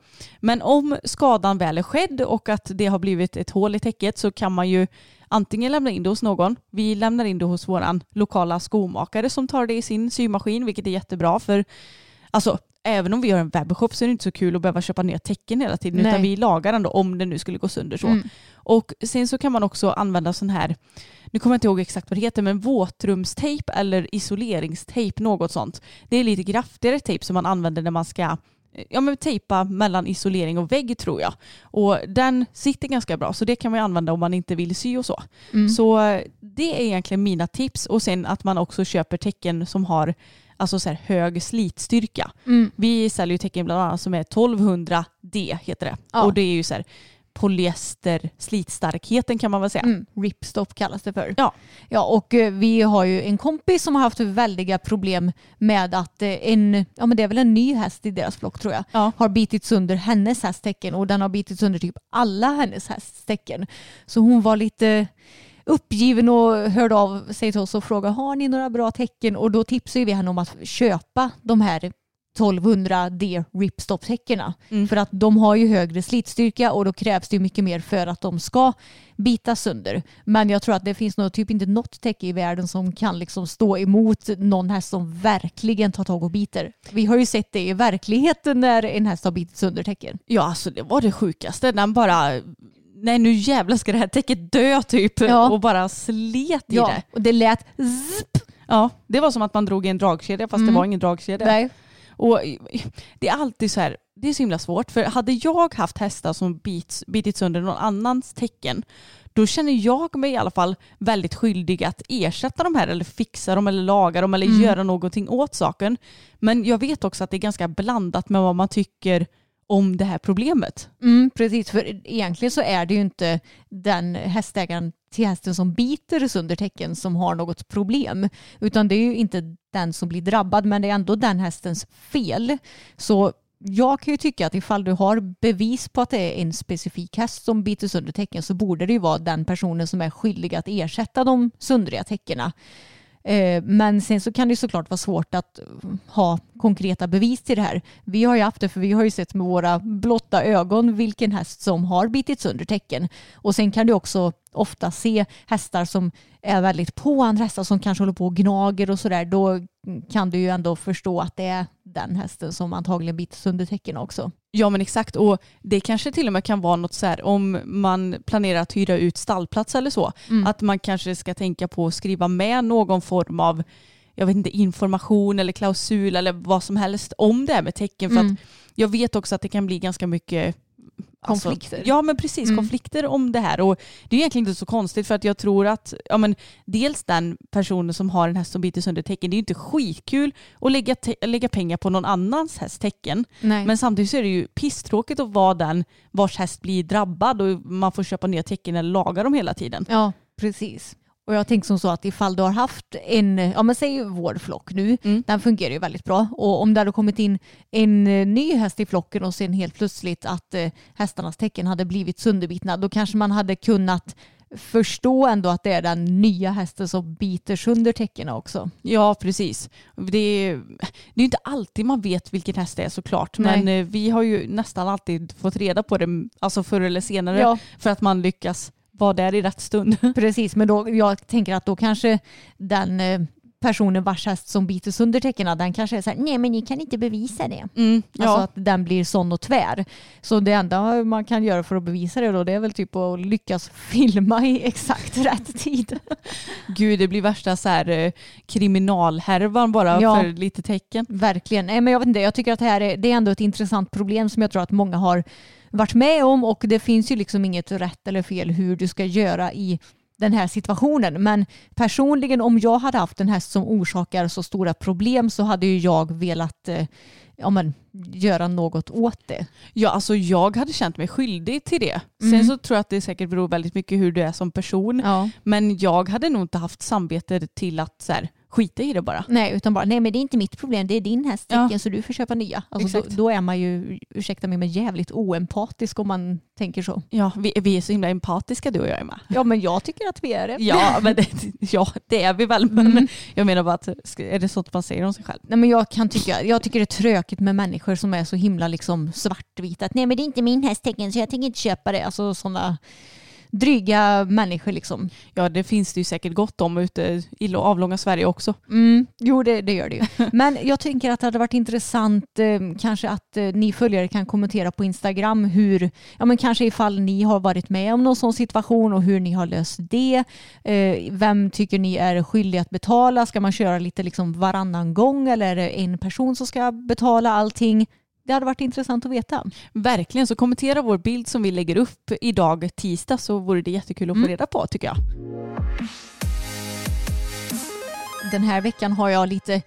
Men om skadan väl är skedd och att det har blivit ett hål i täcket så kan man ju antingen lämna in det hos någon. Vi lämnar in det hos våran lokala skomakare som tar det i sin symaskin, vilket är jättebra för alltså även om vi gör en webbshop så är det inte så kul att behöva köpa nya tecken hela tiden Nej. utan vi lagar ändå om det nu skulle gå sönder så. Mm. Och sen så kan man också använda sån här, nu kommer jag inte ihåg exakt vad det heter, men våtrumstejp eller isoleringstejp, något sånt. Det är lite kraftigare tejp som man använder när man ska ja, men tejpa mellan isolering och vägg tror jag. Och den sitter ganska bra så det kan man använda om man inte vill sy och så. Mm. Så eh, det är egentligen mina tips och sen att man också köper tecken som har alltså så hög slitstyrka. Mm. Vi säljer ju tecken bland annat som är 1200D heter det. Ja. Och det är ju så här polyester slitstarkheten kan man väl säga. Mm. Ripstop kallas det för. Ja. Ja, och eh, vi har ju en kompis som har haft väldiga problem med att eh, en, ja men det är väl en ny häst i deras flock tror jag, Ja. har bitit sönder hennes hästtecken och den har bitit sönder typ alla hennes hästtecken. Så hon var lite uppgiven och hörde av sig till oss och frågade har ni några bra tecken och då tipsade vi henne om att köpa de här 1200D ripstop-täckena. Mm. För att de har ju högre slitstyrka och då krävs det mycket mer för att de ska bita sönder. Men jag tror att det finns nog typ inte något täcke i världen som kan liksom stå emot någon häst som verkligen tar tag och biter. Vi har ju sett det i verkligheten när en häst har bitit sönder täcken. Ja, alltså det var det sjukaste. Den bara, nej nu jävlar ska det här täcket dö typ. Ja. Och bara slet i Ja, det. och det lät zip. Ja, det var som att man drog i en dragkedja fast det var ingen dragkedja. Nej. Och det är alltid så här, det är så himla svårt. För hade jag haft hästar som bits, bitit sönder någon annans tecken, då känner jag mig i alla fall väldigt skyldig att ersätta de här eller fixa dem eller laga dem eller göra någonting åt saken. Men jag vet också att det är ganska blandat med vad man tycker om det här problemet. Mm, precis, för egentligen så är det ju inte den hästägaren till hästen som biter sönder tecken som har något problem. Utan det är ju inte den som blir drabbad men det är ändå den hästens fel. Så jag kan ju tycka att ifall du har bevis på att det är en specifik häst som biter sönder tecken så borde det ju vara den personen som är skyldig att ersätta de sundriga teckena. Eh, men sen så kan det såklart vara svårt att eh, ha konkreta bevis till det här. Vi har ju haft det för vi har ju sett med våra blotta ögon vilken häst som har bitit sönder tecken. Och sen kan du också ofta se hästar som är väldigt på andra hästar som kanske håller på och gnager och sådär. Då kan du ju ändå förstå att det är den hästen som antagligen bitit sönder tecken också. Ja men exakt och det kanske till och med kan vara något så här om man planerar att hyra ut stallplats eller så. Att man kanske ska tänka på att skriva med någon form av jag vet inte, information eller klausul eller vad som helst om det här med tecken. För Mm. att jag vet också att det kan bli ganska mycket alltså, Konflikter. ja men precis, Mm. konflikter om det här. Och det är egentligen inte så konstigt för att jag tror att ja, men, dels den personen som har en häst som biter sönder tecken, det är ju inte skitkul att lägga, lägga pengar på någon annans häst tecken. Nej. Men samtidigt så är det ju pisstråkigt att vara den vars häst blir drabbad och man får köpa nya tecken eller laga dem hela tiden. Ja, precis. Och jag tänker som så att ifall du har haft en, ja men säg vår flock nu, Mm. den fungerar ju väldigt bra. Och om det hade kommit in en eh, ny häst i flocken och sen helt plötsligt att eh, hästarnas tecken hade blivit sönderbitna, då kanske man hade kunnat förstå ändå att det är den nya hästen som biter sönder tecknen också. Ja, precis. Det är, det är inte alltid man vet vilken häst det är såklart. Nej. Men eh, vi har ju nästan alltid fått reda på det, alltså förr eller senare, Ja. för att man lyckas vara där i rätt stund. Precis, men då, jag tänker att då kanske den eh, personen vars häst som biter sönder tecknen, den kanske är så här, nej men ni kan inte bevisa det. Mm, ja. Alltså att den blir sån och tvär. Så det enda man kan göra för att bevisa det då det är väl typ att lyckas filma i exakt rätt tid. Gud, det blir värsta så här, eh, kriminalhärvan bara Ja. för lite tecken. Verkligen. Nej, men jag, vet inte, jag tycker att det här är, det är ändå ett intressant problem som jag tror att många har varit med om och det finns ju liksom inget rätt eller fel hur du ska göra i den här situationen. Men personligen om jag hade haft en häst som orsakar så stora problem så hade ju jag velat eh, ja, men, göra något åt det. Ja, alltså jag hade känt mig skyldig till det. Sen Mm. så tror jag att det säkert beror väldigt mycket hur du är som person. Ja. Men jag hade nog inte haft samvete till att så här, skita i det bara. Nej, utan bara nej men det är inte mitt problem, det är din häst Ja. tecken, så du får köpa nya. Alltså, då, Exakt. då är man ju, ursäkta mig, men jävligt oempatisk om man tänker så. Ja, vi, vi är så himla empatiska du och jag Emma. Ja men jag tycker att vi är det. Ja, men det, ja, det är vi väl. Men Mm. jag menar bara att är det sånt man säger om sig själv? Nej, men jag, kan tycka, jag tycker det är tråkigt med människor som är så himla liksom svartvita. Att nej men det är inte min hästtecken så jag tänker inte köpa det. Alltså sådana dryga människor liksom. Ja, det finns det ju säkert gott om ute i avlånga Sverige också. Mm, jo det, det gör det ju. Men jag tänker att det hade varit intressant eh, kanske att eh, ni följare kan kommentera på Instagram hur, ja men kanske ifall ni har varit med om någon sån situation och hur ni har löst det. Eh, vem tycker ni är skyldig att betala? Ska man köra lite liksom varannan gång eller är det en person som ska betala allting? Det hade varit intressant att veta. Verkligen, så kommentera vår bild som vi lägger upp idag tisdag så vore det jättekul att få Mm. reda på tycker jag. Den här veckan har jag lite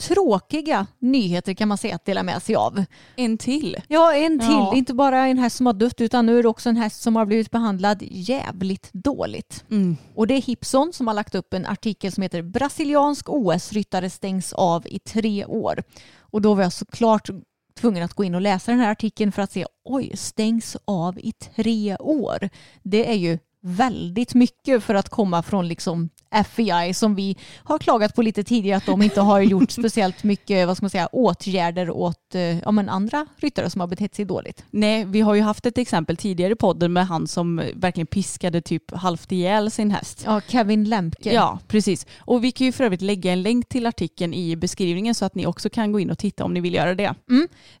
tråkiga nyheter kan man säga att dela med sig av. En till. Ja, en till. Ja. Inte bara en häst som har dött utan nu är det också en häst som har blivit behandlad jävligt dåligt. Mm. Och det är Hipson som har lagt upp en artikel som heter Brasiliansk OS-ryttare stängs av i tre år. Och då var jag såklart tvungen att gå in och läsa den här artikeln för att se oj, stängs av i tre år. Det är ju väldigt mycket för att komma från liksom FEI som vi har klagat på lite tidigare att de inte har gjort speciellt mycket vad ska man säga, åtgärder åt eh, ja, men andra ryttare som har betett sig dåligt. Nej, vi har ju haft ett exempel tidigare i podden med han som verkligen piskade typ halvt ihjäl sin häst. Ja, Kevin Lemke. Ja, precis. Och vi kan ju för övrigt lägga en länk till artikeln i beskrivningen så att ni också kan gå in och titta om ni vill göra det.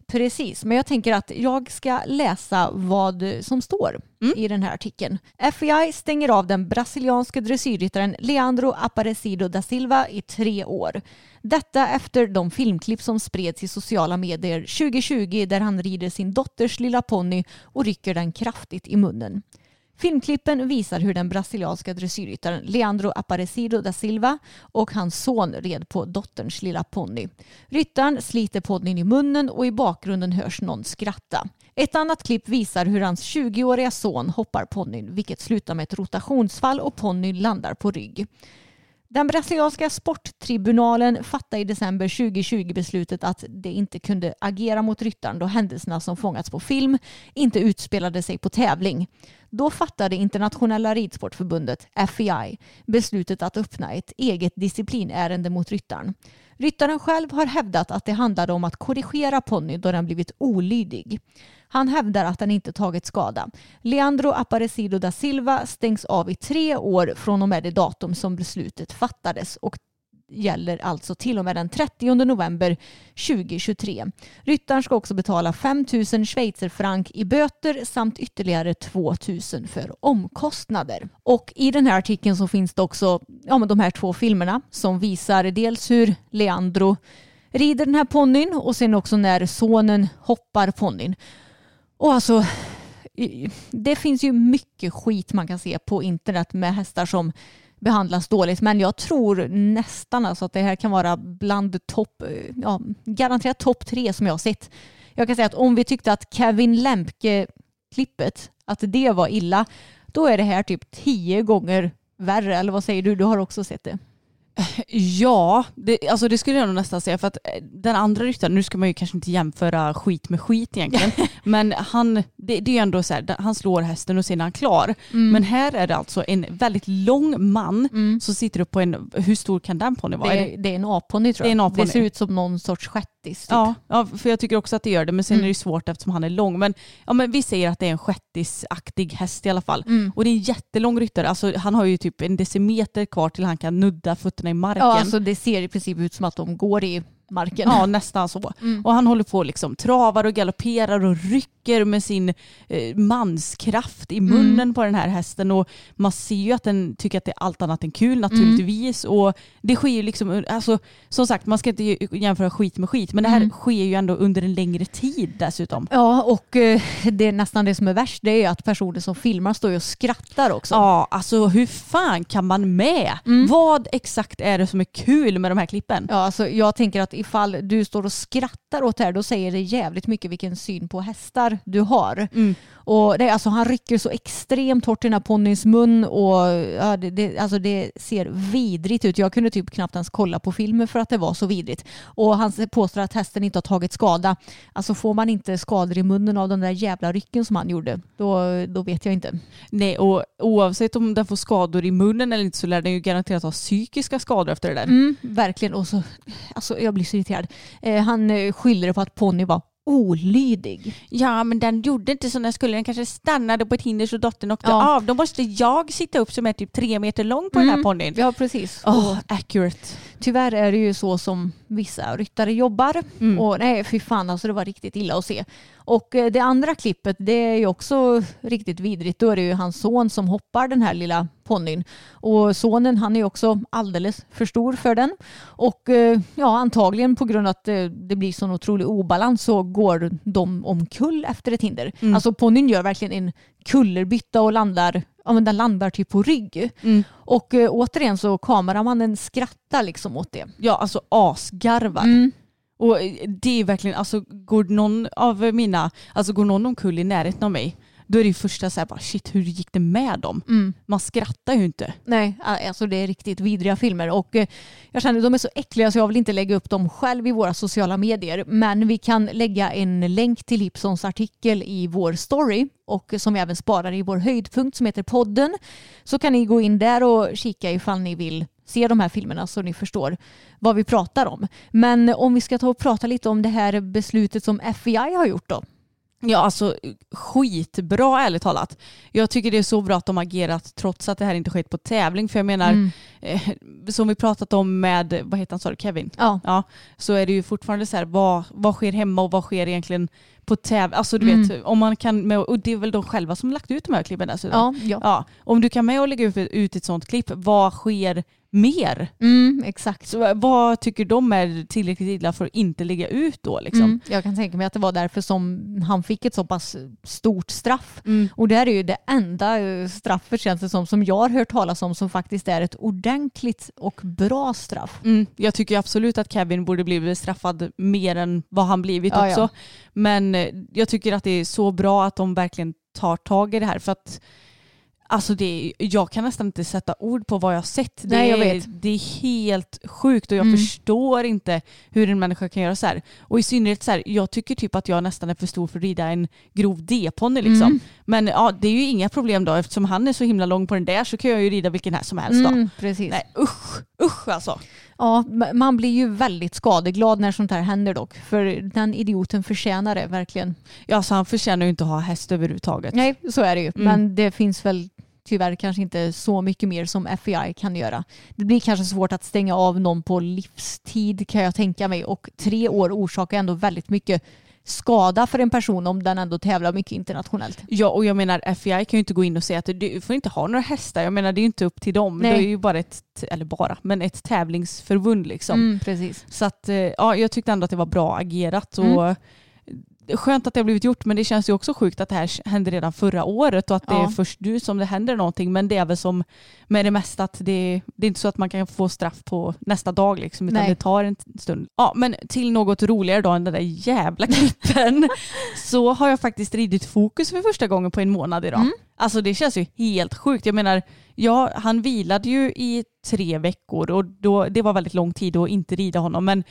Precis, men jag tänker att jag ska läsa vad som står Mm. i den här artikeln. FBI stänger av den brasilianske dressyrryttaren Leandro Aparecido da Silva i tre år. Detta efter de filmklipp som spreds i sociala medier 2020 där han rider sin dotters lilla ponny och rycker den kraftigt i munnen. Filmklippen visar hur den brasilianska dressyrryttaren Leandro Aparecido da Silva och hans son red på dotterns lilla ponny. Ryttaren sliter ponnyn i munnen och i bakgrunden hörs någon skratta. Ett annat klipp visar hur hans 20-åriga son hoppar ponnyn vilket slutar med ett rotationsfall och ponnyn landar på rygg. Den brasilianska sporttribunalen fattade i december 2020 beslutet att det inte kunde agera mot ryttaren då händelserna som fångats på film inte utspelade sig på tävling. Då fattade internationella ridsportförbundet, FEI, beslutet att öppna ett eget disciplinärende mot ryttaren. Ryttaren själv har hävdat att det handlade om att korrigera ponny då den blivit olydig. Han hävdar att den inte tagit skada. Leandro Aparecido da Silva stängs av i tre år från och med det datum som beslutet fattades och gäller alltså till och med den 30 november 2023. Ryttaren ska också betala 5 000 schweizerfrank i böter samt ytterligare 2 000 för omkostnader. Och i den här artikeln så finns det också ja, men de här två filmerna som visar dels hur Leandro rider den här ponnyn och sen också när sonen hoppar ponnyn. Och alltså, det finns ju mycket skit man kan se på internet med hästar som behandlas dåligt. Men jag tror nästan alltså att det här kan vara bland topp, ja, garanterat topp tre som jag har sett. Jag kan säga att om vi tyckte att Kevin Lemke-klippet, att det var illa, då är det här typ tio gånger värre. Eller vad säger du? Du har också sett det. Ja, det, alltså det skulle jag nog nästan säga för att eh, den andra ryttaren, nu ska man ju kanske inte jämföra skit med skit egentligen, men han, det, det är ändå så här, han slår hästen och sen är han klar. Men här är det alltså en väldigt lång man som sitter upp på en, hur stor kan den ponny vara? Det Är det- är, en A-ponny tror Det är jag. en. Det ser ut som någon sorts shettis. Typ. Ja, ja, för jag tycker också att det gör det. Men sen Mm. är det svårt eftersom han är lång. Men, ja, men vi säger att det är en shettisaktig häst i alla fall. Mm. Och det är en jättelång ryttare. Alltså, han har ju typ en decimeter kvar till han kan nudda fötterna fötterna i marken. Ja, alltså det ser i princip ut som att de går i marken. Ja, nästan så. Mm. Och han håller på liksom travar och galopperar och rycker med sin eh, manskraft i munnen Mm. på den här hästen. Och man ser ju att den tycker att det är allt annat än kul naturligtvis. Och det sker ju liksom, alltså, som sagt man ska inte jämföra skit med skit. Men det här Mm. sker ju ändå under en längre tid dessutom. Ja, och eh, det är nästan det som är värst. Det är att personer som filmar står ju och skrattar också. Ja, alltså hur fan kan man med? Mm. Vad exakt är det som är kul med de här klippen? Ja, alltså jag tänker att ifall du står och skrattar åt det här då säger det jävligt mycket vilken syn på hästar du har. Mm. Och det, alltså, han rycker så extremt hårt i den här ponnyns mun och ja, det, det, alltså, det ser vidrigt ut. Jag kunde typ knappt ens kolla på filmen för att det var så vidrigt. Och han påstår att hästen inte har tagit skada. Alltså får man inte skador i munnen av den där jävla rycken som han gjorde, då, då vet jag inte. Nej, och oavsett om den får skador i munnen eller inte så lär den ju garanterat ha psykiska skador efter det där. Mm, verkligen. Och så, alltså, jag blir så irriterad. Eh, han eh, skyller på att ponny var olydig. Ja, men den gjorde inte som den skulle. Den kanske stannade på ett hinder så dottern åkte Ja. av. Då måste jag sitta upp som är typ tre meter lång på den här ponnyn. Ja, precis. Och accurate. tyvärr är det ju så som vissa ryttare jobbar. Mm. Och nej, fy fan alltså det var riktigt illa att se. Och eh, det andra klippet det är ju också riktigt vidrigt. Då är det ju hans son som hoppar den här lilla ponnyn. Och sonen han är också alldeles för stor för den. Och eh, ja, antagligen på grund av att det, det blir sån otrolig obalans så går de omkull efter ett hinder. Mm. Alltså ponnyn gör verkligen en kullerbytta och landar Ja, men den landar typ på rygg. Mm. Och eh, återigen så kameramannen skrattar liksom åt det. Ja, alltså asgarvar. Mm. Och eh, det är verkligen, alltså går någon av mina, alltså går någon omkull i närheten av mig, då är det ju första så här bara shit hur gick det med dem? Mm. Man skrattar ju inte. Nej, alltså det är riktigt vidriga filmer och eh, jag känner att de är så äckliga så jag vill inte lägga upp dem själv i våra sociala medier. Men vi kan lägga en länk till Hipsons artikel i vår story och som vi även sparar i vår höjdpunkt som heter podden. Så kan ni gå in där och kika ifall ni vill se de här filmerna så ni förstår vad vi pratar om. Men om vi ska ta och prata lite om det här beslutet som FBI har gjort då. Ja alltså skitbra ärligt talat. Jag tycker det är så bra att de agerat trots att det här inte skett på tävling. För jag menar, Mm. eh, som vi pratat om med, vad heter han sa du, Kevin? Ja. Ja, så är det ju fortfarande så här, vad, vad sker hemma och vad sker egentligen på tävling? Alltså du Mm. vet, om man kan, med, och det är väl de själva som lagt ut de här klippen dessutom. Ja, ja. Ja, om du kan med och lägga ut, ut ett sånt klipp, vad sker mer? Mm, exakt. Så vad tycker de är tillräckligt illa för att inte lägga ut då? Liksom? Mm, jag kan tänka mig att det var därför som han fick ett så pass stort straff. Mm. Och det här är ju det enda eh, straffet känns det som, som jag har hört talas om som faktiskt är ett ordentligt och bra straff. Mm, jag tycker absolut att Kevin borde bli straffad mer än vad han blivit Ja, också. ja. Men eh, jag tycker att det är så bra att de verkligen tar tag i det här. För att Alltså det är, jag kan nästan inte sätta ord på vad jag har sett. Det, Nej, jag är, vet. det är helt sjukt och jag Mm. förstår inte hur en människa kan göra så här. Och i synnerhet så här, jag tycker typ att jag nästan är för stor för att rida en grov D-ponny liksom. Mm. Men ja, det är ju inga problem då eftersom han är så himla lång på den där så kan jag ju rida vilken här som helst då. Mm, precis. Nej usch, usch alltså. Ja, man blir ju väldigt skadeglad när sånt här händer dock. För den idioten förtjänar det verkligen. Ja, så han förtjänar ju inte att ha häst överhuvudtaget. Nej, så är det ju. Mm. Men det finns väl tyvärr kanske inte så mycket mer som FBI kan göra. Det blir kanske svårt att stänga av någon på livstid kan jag tänka mig. Och tre år orsakar ändå väldigt mycket skada för en person om den ändå tävlar mycket internationellt. Ja, och jag menar FBI kan ju inte gå in och säga att du får inte ha några hästar. Jag menar det är ju inte upp till dem. Nej. Det är ju bara ett, eller bara, men ett tävlingsförbund liksom. Mm, precis. Så att eh, ja, jag tyckte ändå att det var bra agerat. Mm. Och är Skönt att det har blivit gjort men det känns ju också sjukt att det här hände redan förra året och att det Ja. är först nu som det händer någonting. Men det är väl som med det mesta att det, det är inte så att man kan få straff på nästa dag liksom, utan Nej. det tar en stund. Ja, men till något roligare då än den där jävla klippen så har jag faktiskt ridit fokus för första gången på en månad idag. Mm. Alltså det känns ju helt sjukt. Jag menar, ja, han vilade ju i tre veckor och då, det var väldigt lång tid att inte rida honom. Men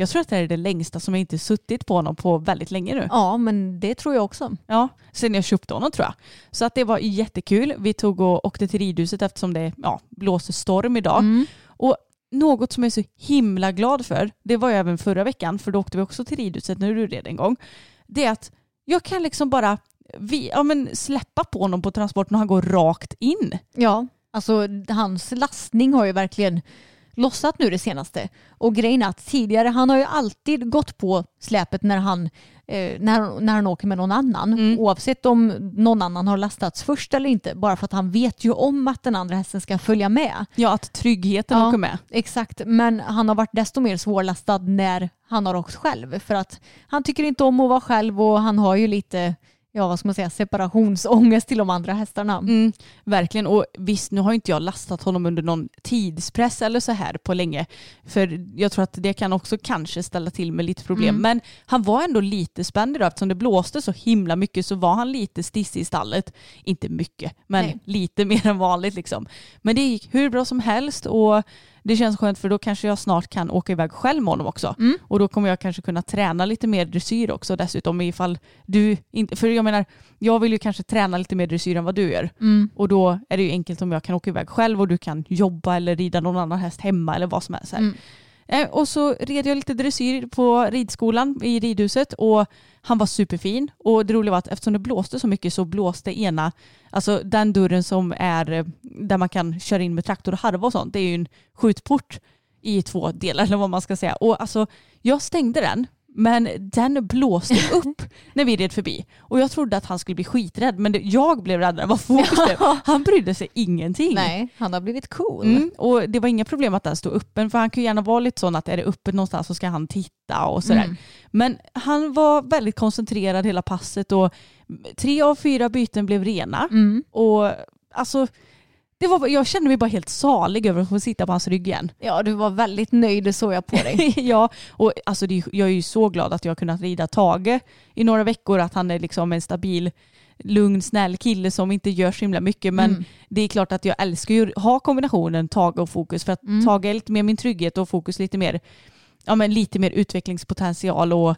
jag tror att det här är det längsta som jag inte suttit på honom på väldigt länge nu. Ja, men det tror jag också. Ja, sen jag köpte honom tror jag. Så att det var jättekul. Vi tog och åkte till ridhuset eftersom det ja, blåser storm idag. Mm. Och något som jag är så himla glad för, det var ju även förra veckan, för då åkte vi också till ridhuset när du red en gång. Det är att jag kan liksom bara vi, ja, men släppa på honom på transporten och han går rakt in. Ja, alltså hans lastning har ju verkligen lossat nu det senaste. Och grejen är att tidigare, han har ju alltid gått på släpet när han, eh, när, när han åker med någon annan. Mm. Oavsett om någon annan har lastats först eller inte. Bara för att han vet ju om att den andra hästen ska följa med. Ja, att tryggheten Ja. åker med. Exakt, men han har varit desto mer svårlastad när han har åkt själv. För att han tycker inte om att vara själv och han har ju lite ja vad ska man säga, separationsångest till de andra hästarna. Mm, verkligen. Och visst, nu har inte jag lastat honom under någon tidspress eller så här på länge. För jag tror att det kan också kanske ställa till med lite problem. Mm. Men han var ändå lite spänd idag eftersom det blåste så himla mycket så var han lite stissig i stallet. Inte mycket, men Nej. lite mer än vanligt liksom. Men det gick hur bra som helst och det känns skönt för då kanske jag snart kan åka iväg själv med honom också. Mm. Och då kommer jag kanske kunna träna lite mer dressyr också dessutom ifall du inte, för jag menar, jag vill ju kanske träna lite mer dressyr än vad du gör. Mm. Och då är det ju enkelt om jag kan åka iväg själv och du kan jobba eller rida någon annan häst hemma eller vad som helst. här. Mm. Eh, och så red jag lite dressyr på ridskolan i ridhuset och han var superfin. Och det roliga var att eftersom det blåste så mycket så blåste ena, alltså den dörren som är eh, där man kan köra in med traktor och harva och sånt, det är ju en skjutport i två delar eller vad man ska säga. Och alltså jag stängde den men den blåste upp när vi red förbi. Och jag trodde att han skulle bli skiträdd men det, jag blev räddare än vad Fokus blev. Han brydde sig ingenting. Nej, han har blivit cool. Mm, och det var inga problem att den stod öppen för han kan ju gärna vara lite sån att är det öppet någonstans så ska han titta och sådär. Mm. Men han var väldigt koncentrerad hela passet och tre av fyra byten blev rena. Mm. Och alltså, det var, jag kände mig bara helt salig över att få sitta på hans rygg igen. Ja, du var väldigt nöjd, det såg jag på dig. ja, och alltså det, jag är ju så glad att jag har kunnat rida Tage i några veckor, att han är liksom en stabil lugn, snäll kille som inte gör så himla mycket. Men Mm. det är klart att jag älskar ju att ha kombinationen Tage och Fokus för att Mm. Tage är lite mer min trygghet och Fokus lite mer, ja, men lite mer utvecklingspotential och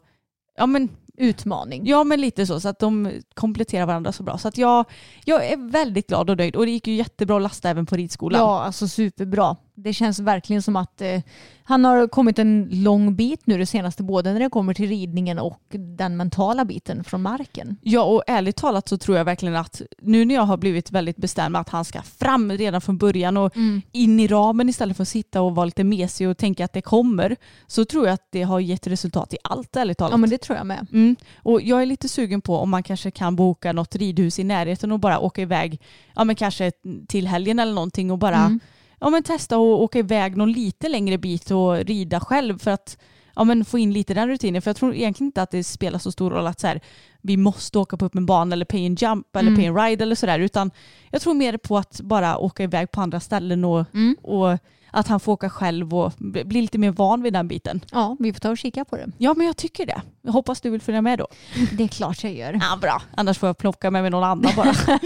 ja, men, Utmaning. ja men lite så, så att de kompletterar varandra så bra. Så att jag, jag är väldigt glad och nöjd och det gick ju jättebra att lasta även på ridskolan. Ja, alltså superbra. Det känns verkligen som att eh, han har kommit en lång bit nu det senaste, både när det kommer till ridningen och den mentala biten från marken. Ja och ärligt talat så tror jag verkligen att nu när jag har blivit väldigt bestämd att han ska fram redan från början och in i ramen istället för att sitta och vara lite mesig och tänka att det kommer så tror jag att det har gett resultat i allt ärligt talat. Ja, men det tror jag med. Mm. Och jag är lite sugen på om man kanske kan boka något ridhus i närheten och bara åka iväg, ja men kanske till helgen eller någonting och bara Mm. Ja, men testa att åka iväg någon lite längre bit och rida själv för att ja, men få in lite den rutinen. För jag tror egentligen inte att det spelar så stor roll att så här, vi måste åka på upp en bana eller pay and jump eller Mm. pay and ride eller sådär. Utan jag tror mer på att bara åka iväg på andra ställen och, Mm. och att han får åka själv och bli lite mer van vid den biten. Ja, vi får ta och kika på det. Ja men jag tycker det. Jag hoppas du vill följa med då. Det är klart jag gör. Ja bra. Annars får jag plocka med mig någon annan bara.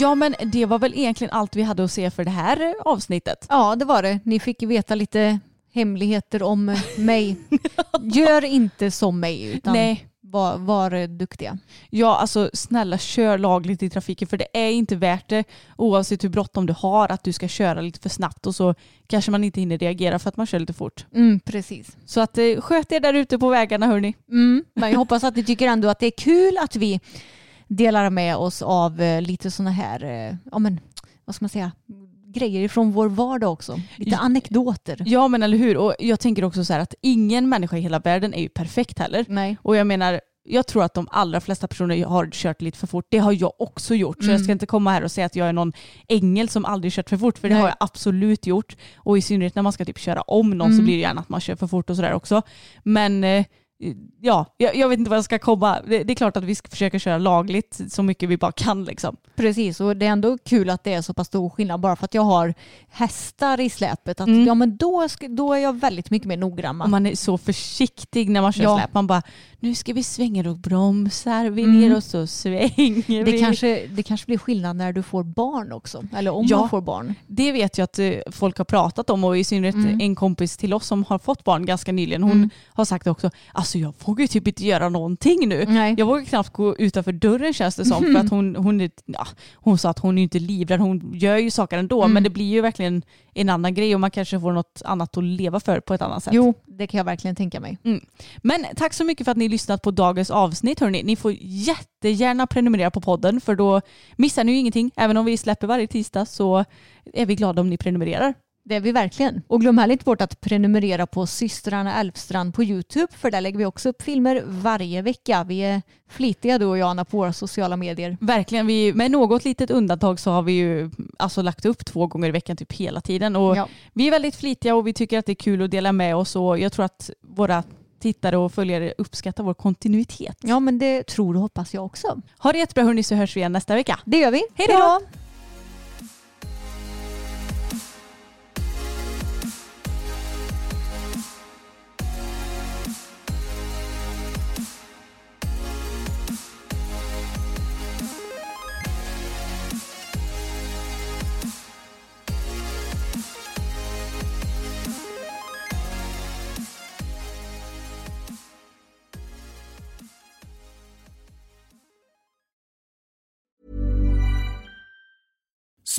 ja men det var väl egentligen allt vi hade att se för det här avsnittet. Ja, det var det. Ni fick veta lite hemligheter om mig. Gör inte som mig, utan Nej. var, var duktiga. Ja alltså snälla kör lagligt i trafiken för det är inte värt det oavsett hur bråttom du har att du ska köra lite för snabbt och så kanske man inte hinner reagera för att man kör lite fort. Mm, precis. Så att eh, sköt er där ute på vägarna hörni. Mm, men jag hoppas att ni tycker ändå att det är kul att vi delar med oss av eh, lite sådana här, eh, ja men vad ska man säga, grejer från vår vardag också. Lite anekdoter. Ja men eller hur och jag tänker också så här att ingen människa i hela världen är ju perfekt heller. Nej. Och jag menar, jag tror att de allra flesta personer har kört lite för fort. Det har jag också gjort. Så Mm. jag ska inte komma här och säga att jag är någon ängel som aldrig kört för fort. För det Nej. har jag absolut gjort. Och i synnerhet när man ska typ köra om någon så Mm. blir det gärna att man kör för fort och sådär också. Men eh, ja, jag, jag vet inte vad jag ska komma. Det, det är klart att vi ska försöka köra lagligt så mycket vi bara kan liksom. Precis, och det är ändå kul att det är så pass stor skillnad bara för att jag har hästar i släpet. Att, Mm. Ja men då, ska, då är jag väldigt mycket mer noggrann. Och man är så försiktig när man kör Ja. släp. Man bara, nu ska vi svänga, då bromsar vi Mm. ner och så svänger Det vi. kanske, det kanske blir skillnad när du får barn också. Eller om Ja. man får barn. Det vet jag att eh, folk har pratat om och i synnerhet Mm. en kompis till oss som har fått barn ganska nyligen. Hon Mm. har sagt också, alltså jag vågar ju typ inte göra någonting nu. Nej. Jag vågar knappt gå utanför dörren känns det som. För att hon, hon, är- ja, hon sa att hon är inte livrädd, hon gör ju saker ändå. Mm. Men det blir ju verkligen en annan grej och man kanske får något annat att leva för på ett annat sätt. Jo, det kan jag verkligen tänka mig. Men tack så mycket för att ni lyssnat på dagens avsnitt. Hörni. Ni får jättegärna prenumerera på podden för då missar ni ju ingenting. Även om vi släpper varje tisdag så är vi glada om ni prenumererar. Det är vi verkligen. Och glöm heller inte bort att prenumerera på systrarna Elfstrand på YouTube för där lägger vi också upp filmer varje vecka. Vi är flitiga du och jag Anna på våra sociala medier. Verkligen, vi, med något litet undantag så har vi ju alltså lagt upp två gånger i veckan typ hela tiden. Och Ja. Vi är väldigt flitiga och vi tycker att det är kul att dela med oss och jag tror att våra tittare och följare uppskattar vår kontinuitet. Ja men det tror och hoppas jag också. Ha det jättebra hörni så hörs vi igen nästa vecka. Det gör vi. Hej då!